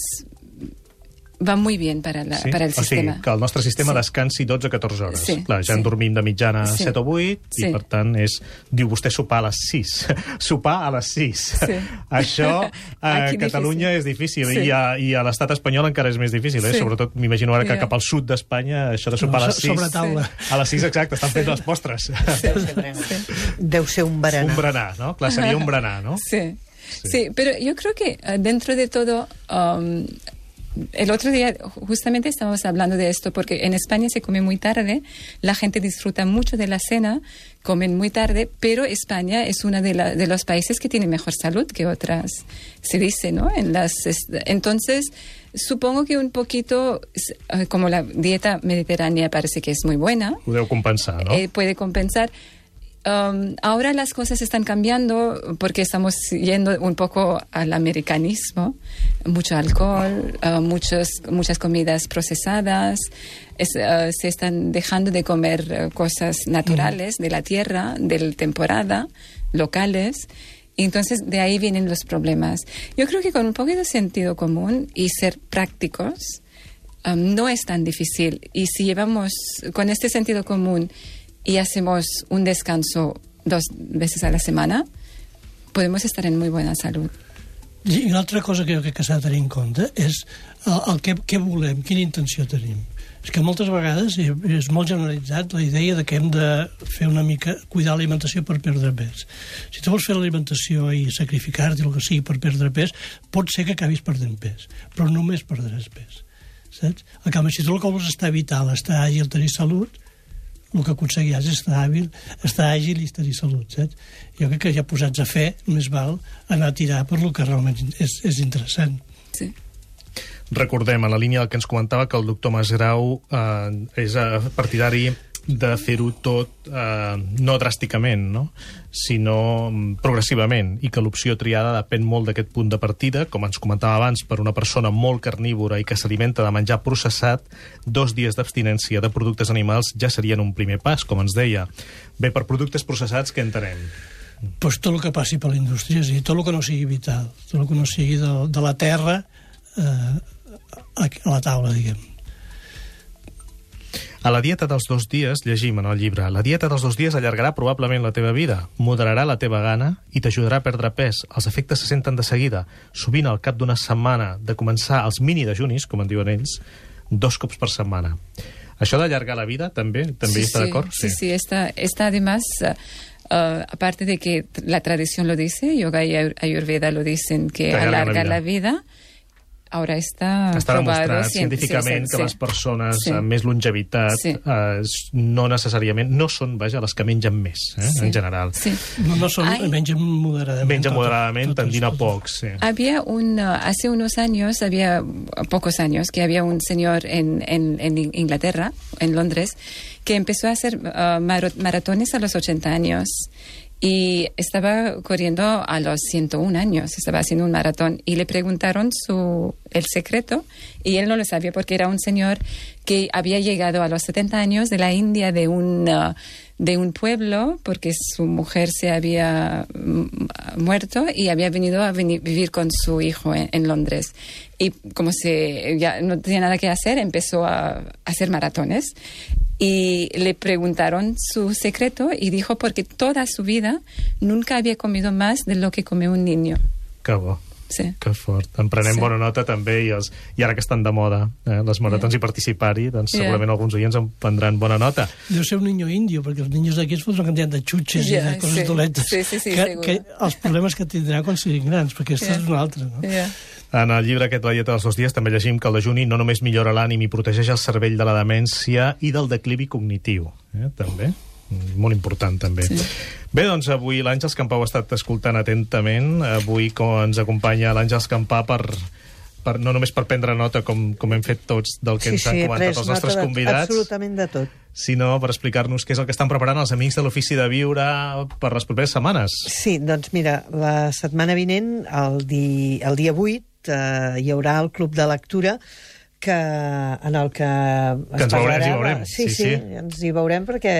va muy bien para, la, para el o sigui, sistema. que el nostre sistema Sí. descansi 12-14 hores. Sí, Clar, ja en sí. dormim de mitjana Sí. 7 o 8 Sí. i, per tant, és... Diu vostè sopar a les 6. sopar a les 6. Sí. Això a Aquí Catalunya difícil. és difícil Sí. i a, i a l'estat espanyol encara és més difícil. Eh? Sí. Sobretot, m'imagino ara que cap al sud d'Espanya això de sopar a les So- 6... sobre taula. A les 6, exacte, estan fent les postres. Deu ser un berenar. un berenar, no? Clar, seria un berenar, no? Sí. sí, pero yo creo que eh, dentro de todo, um, el otro día justamente estábamos hablando de esto porque en España se come muy tarde, la gente disfruta mucho de la cena, comen muy tarde, pero España es uno de, la- de los países que tiene mejor salud que otras, se dice, ¿no? En las, es- entonces, supongo que un poquito, eh, como la dieta mediterránea parece que es muy buena, deu compensar, no? eh, puede compensar. Um, ahora las cosas están cambiando porque estamos yendo un poco al americanismo, mucho alcohol, uh, muchos, muchas comidas procesadas, es, uh, se están dejando de comer uh, cosas naturales de la tierra, de la temporada, locales. Entonces de ahí vienen los problemas. Yo creo que con un poquito de sentido común y ser prácticos, um, no es tan difícil. Y si llevamos con este sentido común y hacemos un descanso dos veces a la semana, podemos estar en muy buena salud. I una altra cosa que jo crec que s'ha de tenir en compte és el, el que, què volem, quina intenció tenim. És que moltes vegades és molt generalitzat la idea de que hem de fer una mica, cuidar l'alimentació per perdre pes. Si tu vols fer l'alimentació i sacrificar-te el que sigui per perdre pes, pot ser que acabis perdent pes, però només perdràs pes. Saps? En canvi, si tu el que vols estar vital, estar àgil, tenir salut, el que aconseguiràs és estar hàbil, estar àgil i tenir salut, saps? Jo crec que ja posats a fer, més val anar a tirar per lo que realment és, és interessant. Sí. Recordem, a la línia del que ens comentava, que el doctor Masgrau eh, és partidari de fer-ho tot eh, no dràsticament, no? sinó mm, progressivament, i que l'opció triada depèn molt d'aquest punt de partida, com ens comentava abans, per una persona molt carnívora i que s'alimenta de menjar processat, dos dies d'abstinència de productes animals ja serien un primer pas, com ens deia. Bé, per productes processats, què entenem? Pues tot el que passi per la indústria, és a dir, tot el que no sigui vital, tot el que no sigui de, de la terra eh, a, la taula, diguem. A la dieta dels dos dies, llegim en el llibre, la dieta dels dos dies allargarà probablement la teva vida, moderarà la teva gana i t'ajudarà a perdre pes. Els efectes se senten de seguida. Sovint, al cap d'una setmana de començar els mini dejunis, com en diuen ells, dos cops per setmana. Això d'allargar la vida, també també està d'acord? Sí, sí, está, está además, uh, aparte de que la tradición lo dice, yoga y Ayur- ayurveda lo dicen, que Que alarga alarga la la vida, ahora está, Està probado demostrat cien- científicament sí, que sí, les persones sí. amb més longevitat Sí. eh, no necessàriament, no són, vaja, les que mengen més, eh, Sí. en general. Sí. No, no són, Ai. mengen moderadament. Mengen tot- moderadament, tendint a poc, sí. Había un, uh, hace unos años, había pocos años, que había un señor en, en, en Inglaterra, en Londres, que empezó a hacer uh, maratones a los 80 años y estaba corriendo a los 101 años, estaba haciendo un maratón y le preguntaron su, el secreto y él no lo sabía porque era un señor que había llegado a los 70 años de la India de un, uh, de un pueblo porque su mujer se había mm, muerto y había venido a vivir con su hijo en, Londres. Y como se ya no tenía nada que hacer, empezó a hacer maratones. Y le preguntaron su secreto y dijo porque toda su vida nunca había comido más de lo que come un niño. Que bo. Sí. Que fort. En prenem Sí. bona nota també i, els, i ara que estan de moda eh, les maratons i participar-hi, doncs Yeah. segurament alguns oients en prendran bona nota. Deu ser un niño indio, perquè els niños d'aquí es foten una quantitat de xutxes Ja, i de coses sí. dolentes. Sí, sí, sí, que, que els problemes que tindrà quan siguin grans, perquè aquesta Ja. és una altra, no? Yeah. En el llibre aquest, La dieta dels dos dies, també llegim que el dejuni no només millora l'ànim i protegeix el cervell de la demència i del declivi cognitiu. Eh? També. molt important també. Sí. Bé, doncs avui l'Àngels Campà ho ha estat escoltant atentament. Avui com ens acompanya l'Àngels Campà per, per, no només per prendre nota, com, com hem fet tots del que sí, ens han sí, comentat els nostres de, convidats, Absolutament de tot. sinó per explicar-nos què és el que estan preparant els amics de l'Ofici de Viure per les properes setmanes. Sí, doncs mira, la setmana vinent, el, di, el dia 8, eh, hi haurà el Club de Lectura que, en el que, Que ens veurem, ens hi veurem. Sí, Sí, sí, sí. sí, ens hi veurem perquè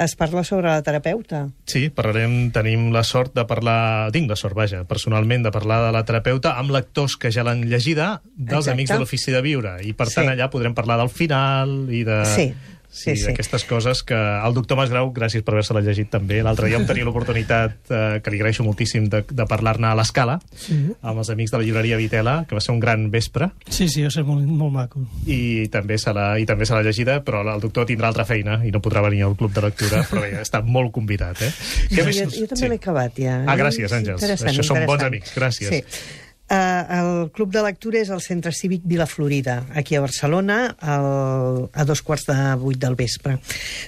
es parla sobre la terapeuta. Sí, parlarem, tenim la sort de parlar, tinc la sort, vaja, personalment, de parlar de la terapeuta amb lectors que ja l'han llegida dels Exacte. amics de l'Ofici de Viure. I, per Sí. tant, allà podrem parlar del final i de... Sí, sí, sí. d'aquestes coses que el doctor Masgrau, gràcies per haver-se-la llegit també. L'altre dia vam tenir l'oportunitat, eh, que li agraeixo moltíssim, de, de parlar-ne a l'escala Sí. amb els amics de la llibreria Vitela, que va ser un gran vespre, Sí, sí, va ser molt, molt maco. i també se l'ha i també se l'ha llegida, però el doctor tindrà altra feina i no podrà venir al club de lectura, però bé, està molt convidat, eh? Jo, jo, jo també l'he acabat, ja. Ah, gràcies, Àngels. Això són bons amics, gràcies. Sí. Uh, el Club de Lectura és al Centre Cívic Vila Florida, aquí a Barcelona, al, a dos quarts de vuit del vespre.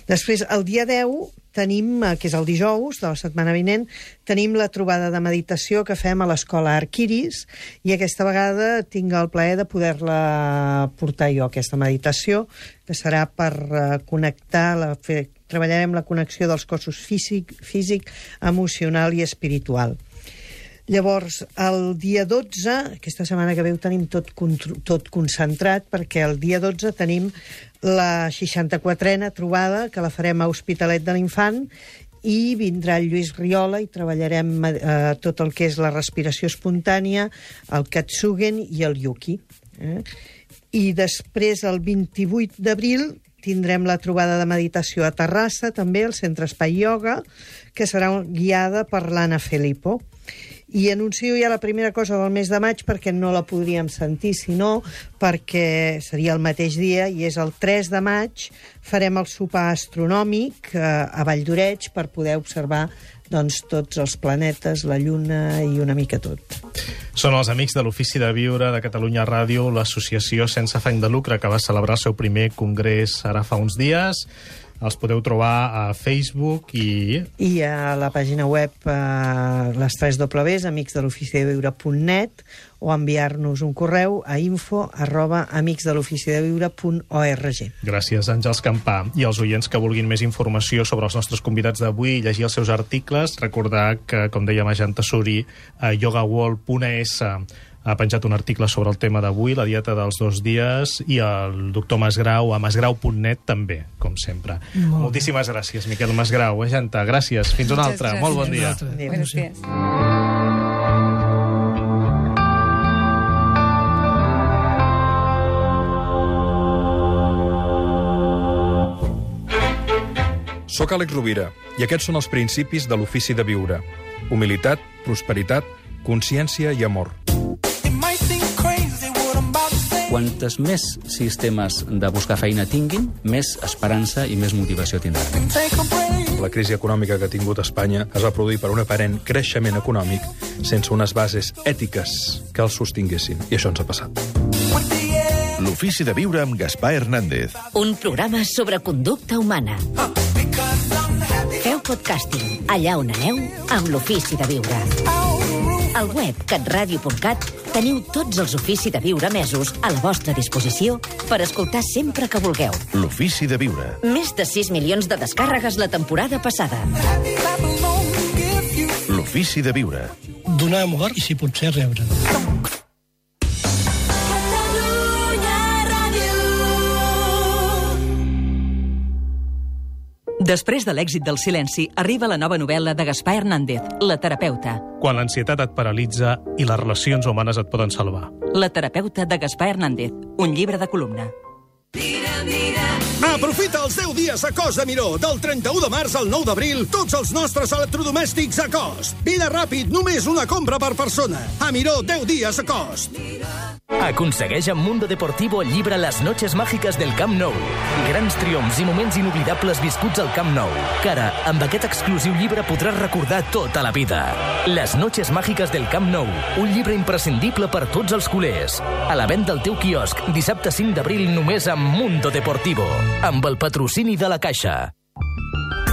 Després, el dia 10, tenim, eh, que és el dijous de la setmana vinent, tenim la trobada de meditació que fem a l'escola Arquiris i aquesta vegada tinc el plaer de poder-la portar jo, aquesta meditació, que serà per uh, connectar, la, fer, treballarem la connexió dels cossos físic, físic, emocional i espiritual. Llavors, el dia 12, aquesta setmana que ve ho tenim tot, tot concentrat, perquè el dia 12 tenim la 64a trobada, que la farem a Hospitalet de l'Infant, i vindrà el Lluís Riola i treballarem eh, tot el que és la respiració espontània, el Katsugen i el Yuki. Eh? I després, el 28 d'abril, tindrem la trobada de meditació a Terrassa, també, al Centre Espai Yoga, que serà guiada per l'Anna Filippo. I anuncio ja la primera cosa del mes de maig perquè no la podríem sentir, sinó perquè seria el mateix dia i és el 3 de maig farem el sopar astronòmic eh, a Vall d'Oreig per poder observar doncs, tots els planetes, la Lluna i una mica tot. Són els amics de l'Ofici de Viure de Catalunya Ràdio, l'associació sense afany de lucre que va celebrar el seu primer congrés ara fa uns dies. Els podeu trobar a Facebook i... I a la pàgina web eh, les 3 Ws, amicsdeloficideviure.net o enviar-nos un correu a info arroba amicsdeloficideviure.org. Gràcies, Àngels Campà. I els oients que vulguin més informació sobre els nostres convidats d'avui i llegir els seus articles, recordar que, com deia Majan Tassuri, a yogawall.es ha penjat un article sobre el tema d'avui, la dieta dels dos dies, i el doctor Masgrau a masgrau.net també, com sempre. Molt Moltíssimes gràcies, Miquel Masgrau. Eh, Janta, gràcies. Fins una altra. gràcies. Molt bon dia. Adéu. Días. Soc Àlex Rovira i aquests són els principis de l'ofici de viure. Humilitat, prosperitat, consciència i amor. Quantes més sistemes de buscar feina tinguin, més esperança i més motivació tindran. La crisi econòmica que ha tingut Espanya es va produir per un aparent creixement econòmic sense unes bases ètiques que els sostinguessin. I això ens ha passat. L'ofici de viure amb Gaspar Hernández. Un programa sobre conducta humana. Feu podcasting allà on aneu amb l'ofici de viure. Al web catradio.cat teniu tots els ofici de viure mesos a la vostra disposició per escoltar sempre que vulgueu. L'ofici de viure. Més de 6 milions de descàrregues la temporada passada. L'ofici de viure. Donar amor i, si pot ser, rebre. Després de l'èxit del silenci, arriba la nova novel·la de Gaspar Hernández, La terapeuta. Quan l'ansietat et paralitza i les relacions humanes et poden salvar. La terapeuta de Gaspar Hernández, un llibre de columna. Aprofita els 10 dies a cost de Miró. Del 31 de març al 9 d'abril, tots els nostres electrodomèstics a cost. Vine ràpid, només una compra per persona. A Miró, 10 dies a cost. Aconsegueix amb Mundo Deportivo el llibre Les noches mágicas del Camp Nou. Grans triomfs i moments inoblidables viscuts al Camp Nou. Que ara, amb aquest exclusiu llibre podràs recordar tota la vida. Les noches mágicas del Camp Nou. Un llibre imprescindible per tots els culers. A la venda al teu quiosc, dissabte 5 d'abril només amb Mundo Deportivo. Amb el patrocini de la Caixa.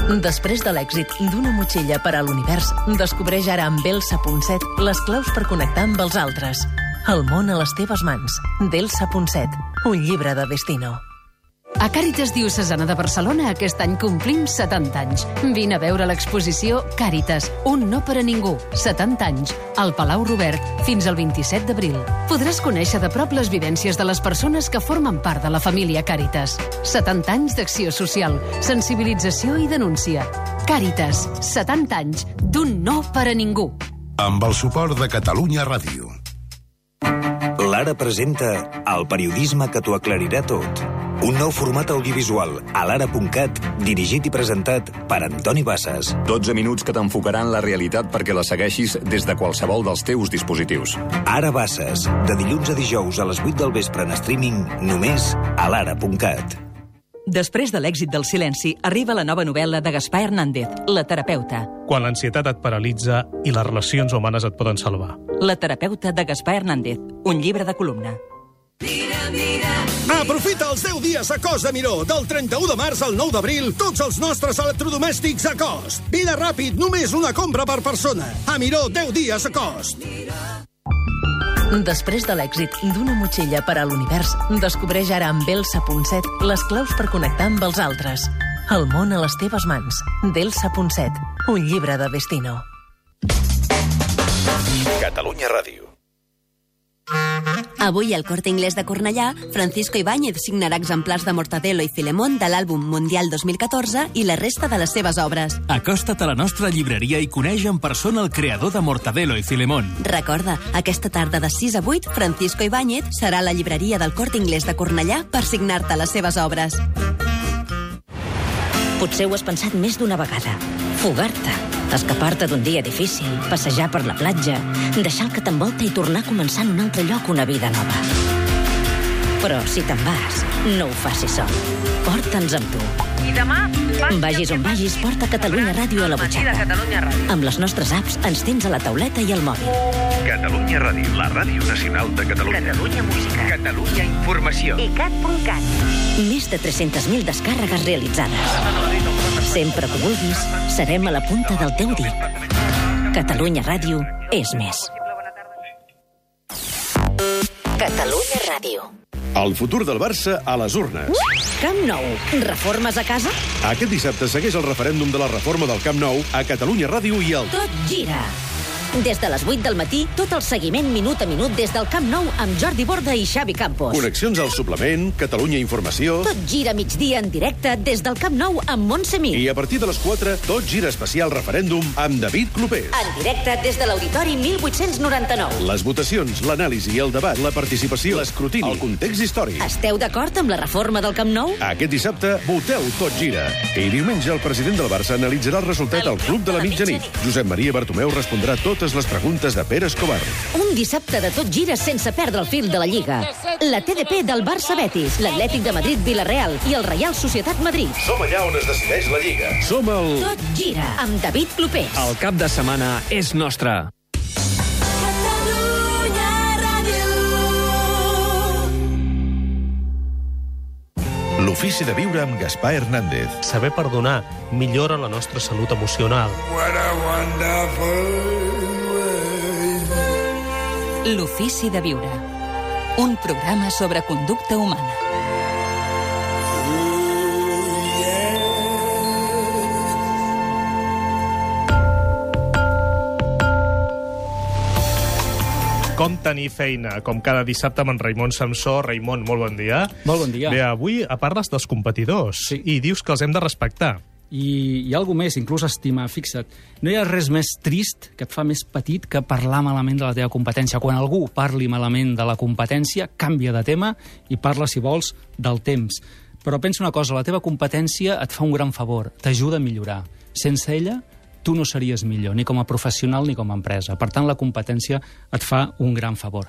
Després de l'èxit d'una motxilla per a l'univers, descobreix ara amb Elsa.set les claus per connectar amb els altres. El món a les teves mans. D'Elsa.set, un llibre de destino. A Càritas Diocesana de Barcelona aquest any complim 70 anys. Vine a veure l'exposició Càritas, un no per a ningú, 70 anys, al Palau Robert, fins al 27 d'abril. Podràs conèixer de prop les vivències de les persones que formen part de la família Càritas. 70 anys d'acció social, sensibilització i denúncia. Càritas, 70 anys d'un no per a ningú. Amb el suport de Catalunya Ràdio. L'Ara presenta el periodisme que t'ho aclarirà tot. Un nou format audiovisual a l'ara.cat, dirigit i presentat per Antoni Bassas. 12 minuts que t'enfocaran la realitat perquè la segueixis des de qualsevol dels teus dispositius. Ara Bassas, de dilluns a dijous a les 8 del vespre en streaming, només a l'ara.cat. Després de l'èxit del silenci, arriba la nova novel·la de Gaspar Hernández, La terapeuta. Quan l'ansietat et paralitza i les relacions humanes et poden salvar. La terapeuta de Gaspar Hernández, un llibre de columna. Aprofita els 10 dies a cost de Miró. Del 31 de març al 9 d'abril, tots els nostres electrodomèstics a cost. Vine ràpid, només una compra per persona. A Miró, 10 dies a cost. Després de l'èxit d'una motxilla per a l'univers, descobreix ara amb Elsa.set les claus per connectar amb els altres. El món a les teves mans. D'Elsa.set, un llibre de destino. Catalunya Ràdio. Avui al Corte Inglés de Cornellà, Francisco Ibáñez signarà exemplars de Mortadelo i Filemón de l'àlbum Mundial 2014 i la resta de les seves obres. Acosta't a la nostra llibreria i coneix en persona el creador de Mortadelo i Filemón. Recorda, aquesta tarda de 6 a 8, Francisco Ibáñez serà a la llibreria del Corte Inglés de Cornellà per signar-te les seves obres. Potser ho has pensat més d'una vegada. Fugar-te, escapar-te d'un dia difícil, passejar per la platja, deixar el que t'envolta i tornar a començar en un altre lloc una vida nova. Però si te'n vas, no ho facis sol. Porta'ns amb tu. I demà... Vagis on vagis, porta Catalunya Ràdio a la butxaca. Amb les nostres apps ens tens a la tauleta i al mòbil. Catalunya Ràdio, la ràdio nacional de Catalunya. Catalunya Música. Catalunya Informació. I cat.cat. Més de 300.000 descàrregues realitzades. Sempre que vulguis, serem a la punta del teu dit. Catalunya Ràdio és més. Catalunya Ràdio. El futur del Barça a les urnes. Camp Nou. Reformes a casa? Aquest dissabte segueix el referèndum de la reforma del Camp Nou a Catalunya Ràdio i el... Tot gira. Des de les 8 del matí, tot el seguiment minut a minut des del Camp Nou amb Jordi Borda i Xavi Campos. Connexions al suplement, Catalunya Informació... Tot gira migdia en directe des del Camp Nou amb Montse Mir. I a partir de les 4, tot gira especial referèndum amb David Clopés. En directe des de l'Auditori 1899. Les votacions, l'anàlisi, el debat, la participació, l'escrutini, el context històric. Esteu d'acord amb la reforma del Camp Nou? Aquest dissabte, voteu Tot Gira. I diumenge el president del Barça analitzarà el resultat al Club de la Mitjanit. Josep Maria Bartomeu respondrà totes les preguntes de Pere Escobar. Un dissabte de tot gira sense perdre el fil de la Lliga. La TDP del Barça Betis, l'Atlètic de Madrid Villarreal i el Reial Societat Madrid. Som allà on es decideix la Lliga. Som el... Tot gira amb David Clopés. El cap de setmana és nostre. L'ofici de viure amb Gaspar Hernández. Saber perdonar millora la nostra salut emocional. L'ofici de viure. Un programa sobre conducta humana. Com tenir feina, com cada dissabte amb en Raimon Samsó. Raimon, molt bon dia. Molt bon dia. Bé, avui parles dels competidors sí. i dius que els hem de respectar. I hi ha alguna més, inclús estimar, fixa't. No hi ha res més trist que et fa més petit que parlar malament de la teva competència. Quan algú parli malament de la competència, canvia de tema i parla, si vols, del temps. Però pensa una cosa, la teva competència et fa un gran favor, t'ajuda a millorar. Sense ella, tu no series millor, ni com a professional ni com a empresa. Per tant, la competència et fa un gran favor.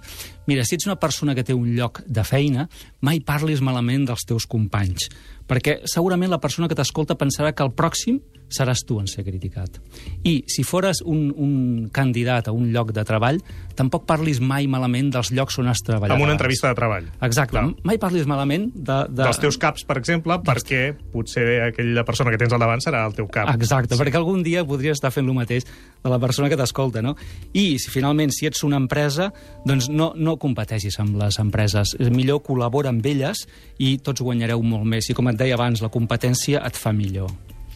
Mira, si ets una persona que té un lloc de feina, mai parlis malament dels teus companys, perquè segurament la persona que t'escolta pensarà que el pròxim seràs tu en ser criticat. I si fores un, un candidat a un lloc de treball, tampoc parlis mai malament dels llocs on has treballat. Amb una entrevista de treball. Exacte. Clar. Mai parlis malament de, de... Dels teus caps, per exemple, perquè potser aquella persona que tens al davant serà el teu cap. Exacte, sí. perquè algun dia podries estar fent el mateix de la persona que t'escolta, no? I, si finalment, si ets una empresa, doncs no, no competeixis amb les empreses. Millor col·labora amb elles i tots guanyareu molt més. I, com et deia abans, la competència et fa millor.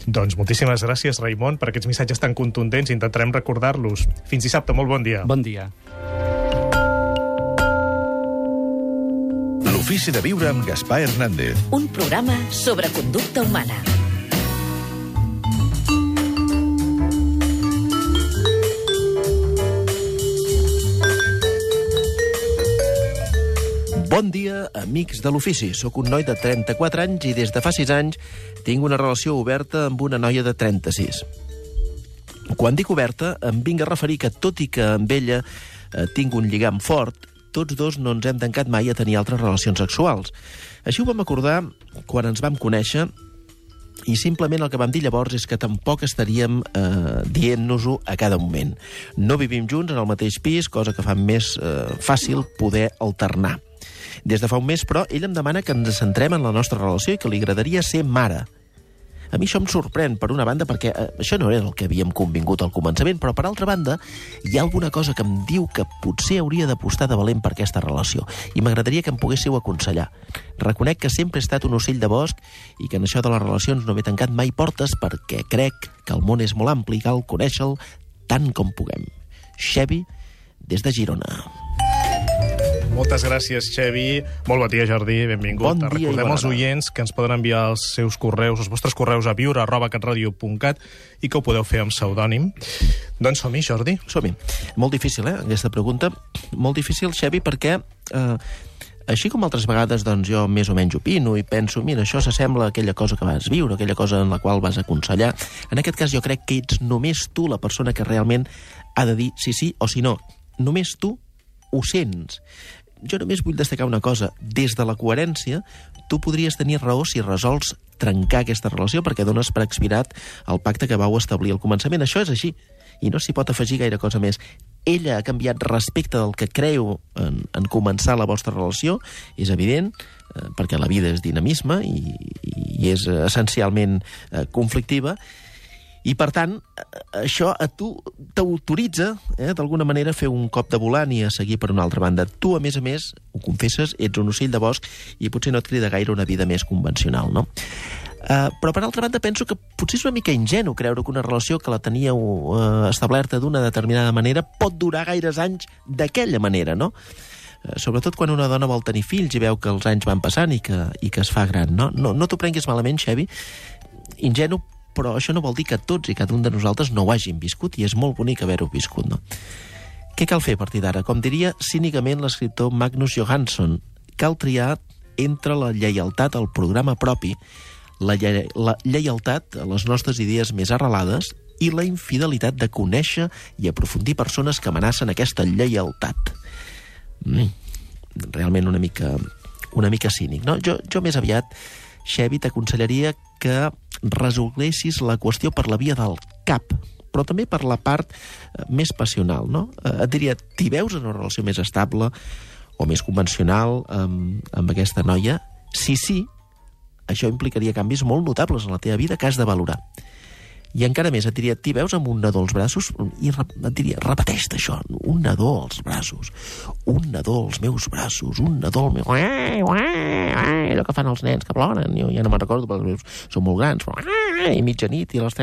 Doncs moltíssimes gràcies, Raimon, per aquests missatges tan contundents. Intentarem recordar-los. Fins dissabte, molt bon dia. Bon dia. L'ofici de viure amb Gaspar Hernández. Un programa sobre conducta humana. Bon dia, amics de l'ofici. Soc un noi de 34 anys i des de fa 6 anys tinc una relació oberta amb una noia de 36. Quan dic oberta, em vinc a referir que, tot i que amb ella eh, tinc un lligam fort, tots dos no ens hem tancat mai a tenir altres relacions sexuals. Així ho vam acordar quan ens vam conèixer i simplement el que vam dir llavors és que tampoc estaríem eh, dient-nos-ho a cada moment. No vivim junts en el mateix pis, cosa que fa més eh, fàcil poder alternar. Des de fa un mes, però, ell em demana que ens centrem en la nostra relació i que li agradaria ser mare. A mi això em sorprèn, per una banda, perquè eh, això no era el que havíem convingut al començament, però per altra banda, hi ha alguna cosa que em diu que potser hauria d'apostar de valent per aquesta relació, i m'agradaria que em poguéssiu aconsellar. Reconec que sempre he estat un ocell de bosc i que en això de les relacions no m'he tancat mai portes perquè crec que el món és molt ampli i cal conèixer-lo tant com puguem. Xevi, des de Girona. Moltes gràcies, Xevi. Molt bon dia, Jordi. Benvingut. Bon dia Recordem als oients que ens poden enviar els seus correus, els vostres correus a viure arroba catradio.cat i que ho podeu fer amb pseudònim. Doncs som-hi, Jordi. Som-hi. Molt difícil, eh, aquesta pregunta. Molt difícil, Xevi, perquè... Eh, així com altres vegades doncs, jo més o menys opino i penso, mira, això s'assembla a aquella cosa que vas viure, aquella cosa en la qual vas aconsellar. En aquest cas jo crec que ets només tu la persona que realment ha de dir sí, sí o si no. Només tu ho sents. Jo només vull destacar una cosa. Des de la coherència, tu podries tenir raó si resols trencar aquesta relació perquè dones per expirat el pacte que vau establir al començament. Això és així. I no s'hi pot afegir gaire cosa més. Ella ha canviat respecte del que creu en, en començar la vostra relació, és evident, eh, perquè la vida és dinamisme i, i és eh, essencialment eh, conflictiva, i, per tant, això a tu t'autoritza, eh, d'alguna manera, a fer un cop de volant i a seguir per una altra banda. Tu, a més a més, ho confesses, ets un ocell de bosc i potser no et crida gaire una vida més convencional, no? Uh, però, per altra banda, penso que potser és una mica ingenu creure que una relació que la teníeu uh, establerta d'una determinada manera pot durar gaires anys d'aquella manera, no? Uh, sobretot quan una dona vol tenir fills i veu que els anys van passant i que, i que es fa gran, no? No, no t'ho prenguis malament, Xevi. Ingenu, però això no vol dir que tots i cada un de nosaltres no ho hàgim viscut i és molt bonic haver-ho viscut, no? Què cal fer a partir d'ara? Com diria cínicament l'escriptor Magnus Johansson, cal triar entre la lleialtat al programa propi, la, lle la lleialtat a les nostres idees més arrelades i la infidelitat de conèixer i aprofundir persones que amenacen aquesta lleialtat. Mm, realment una mica, una mica cínic, no? Jo, jo més aviat, Xevi, t'aconsellaria que resolguessis la qüestió per la via del cap, però també per la part eh, més passional, no? Eh, et diria, t'hi veus en una relació més estable o més convencional amb, amb aquesta noia? Si sí, això implicaria canvis molt notables en la teva vida que has de valorar. I encara més, et diria, t'hi veus amb un nadó als braços? I et diria, repeteix això, un nadó als braços, un nadó als meus braços, un nadó al meu... Ué, allò que fan els nens que ploren, jo ja no me'n recordo perquè els meus són molt grans, però... i mitjanit i les.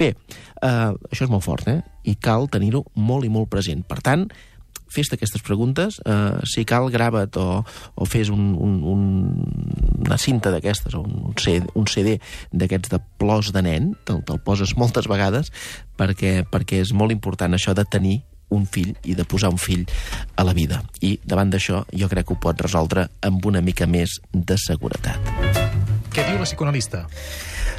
Bé, uh, això és molt fort, eh? I cal tenir-ho molt i molt present. Per tant, fes-te aquestes preguntes, eh, si cal grava't o, o fes un, un, un, una cinta d'aquestes un un CD d'aquests de plors de nen, te'l te poses moltes vegades perquè, perquè és molt important això de tenir un fill i de posar un fill a la vida. I davant d'això jo crec que ho pot resoldre amb una mica més de seguretat. Què diu la psicoanalista?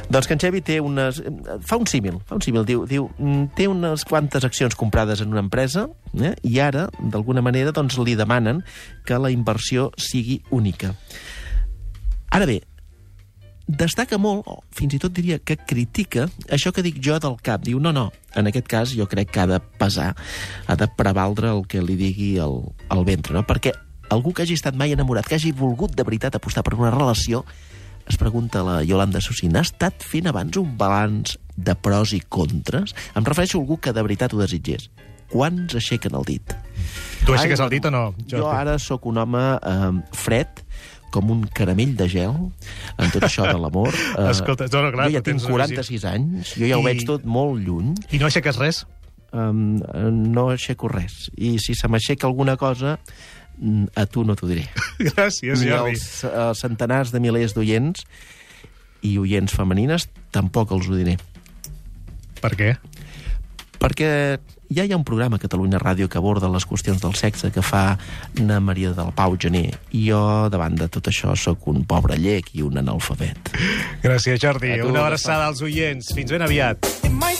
Doncs que en Xevi té unes... Fa un símil, fa un símil. Diu, diu, mm, té unes quantes accions comprades en una empresa eh? i ara, d'alguna manera, doncs, li demanen que la inversió sigui única. Ara bé, destaca molt, o fins i tot diria que critica, això que dic jo del cap. Diu, no, no, en aquest cas jo crec que ha de pesar, ha de prevaldre el que li digui el, el ventre, no? Perquè algú que hagi estat mai enamorat, que hagi volgut de veritat apostar per una relació, es pregunta la Yolanda Sussin, ha estat fent abans un balanç de pros i contres? Em refereixo a algú que de veritat ho desitgés. Quants aixequen el dit? Tu aixeques el dit o no, Jo ara sóc un home eh, fred, com un caramell de gel, en tot això de l'amor. Eh, Escolta, no, no, clar, jo ja tinc tens una 46 anys, jo ja ho I- veig tot molt lluny. I no aixeques res? Um, no aixeco res. I si se m'aixeca alguna cosa, a tu no t'ho diré. Gràcies, Ni Jordi. als uh, centenars de milers d'oients i oients femenines tampoc els ho diré. Per què? Perquè ja hi ha un programa a Catalunya Ràdio que aborda les qüestions del sexe que fa na Maria del Pau Gené. I jo, davant de tot això, sóc un pobre llec i un analfabet. Gràcies, Jordi. Tu, Una abraçada als oients. Fins ben aviat. In my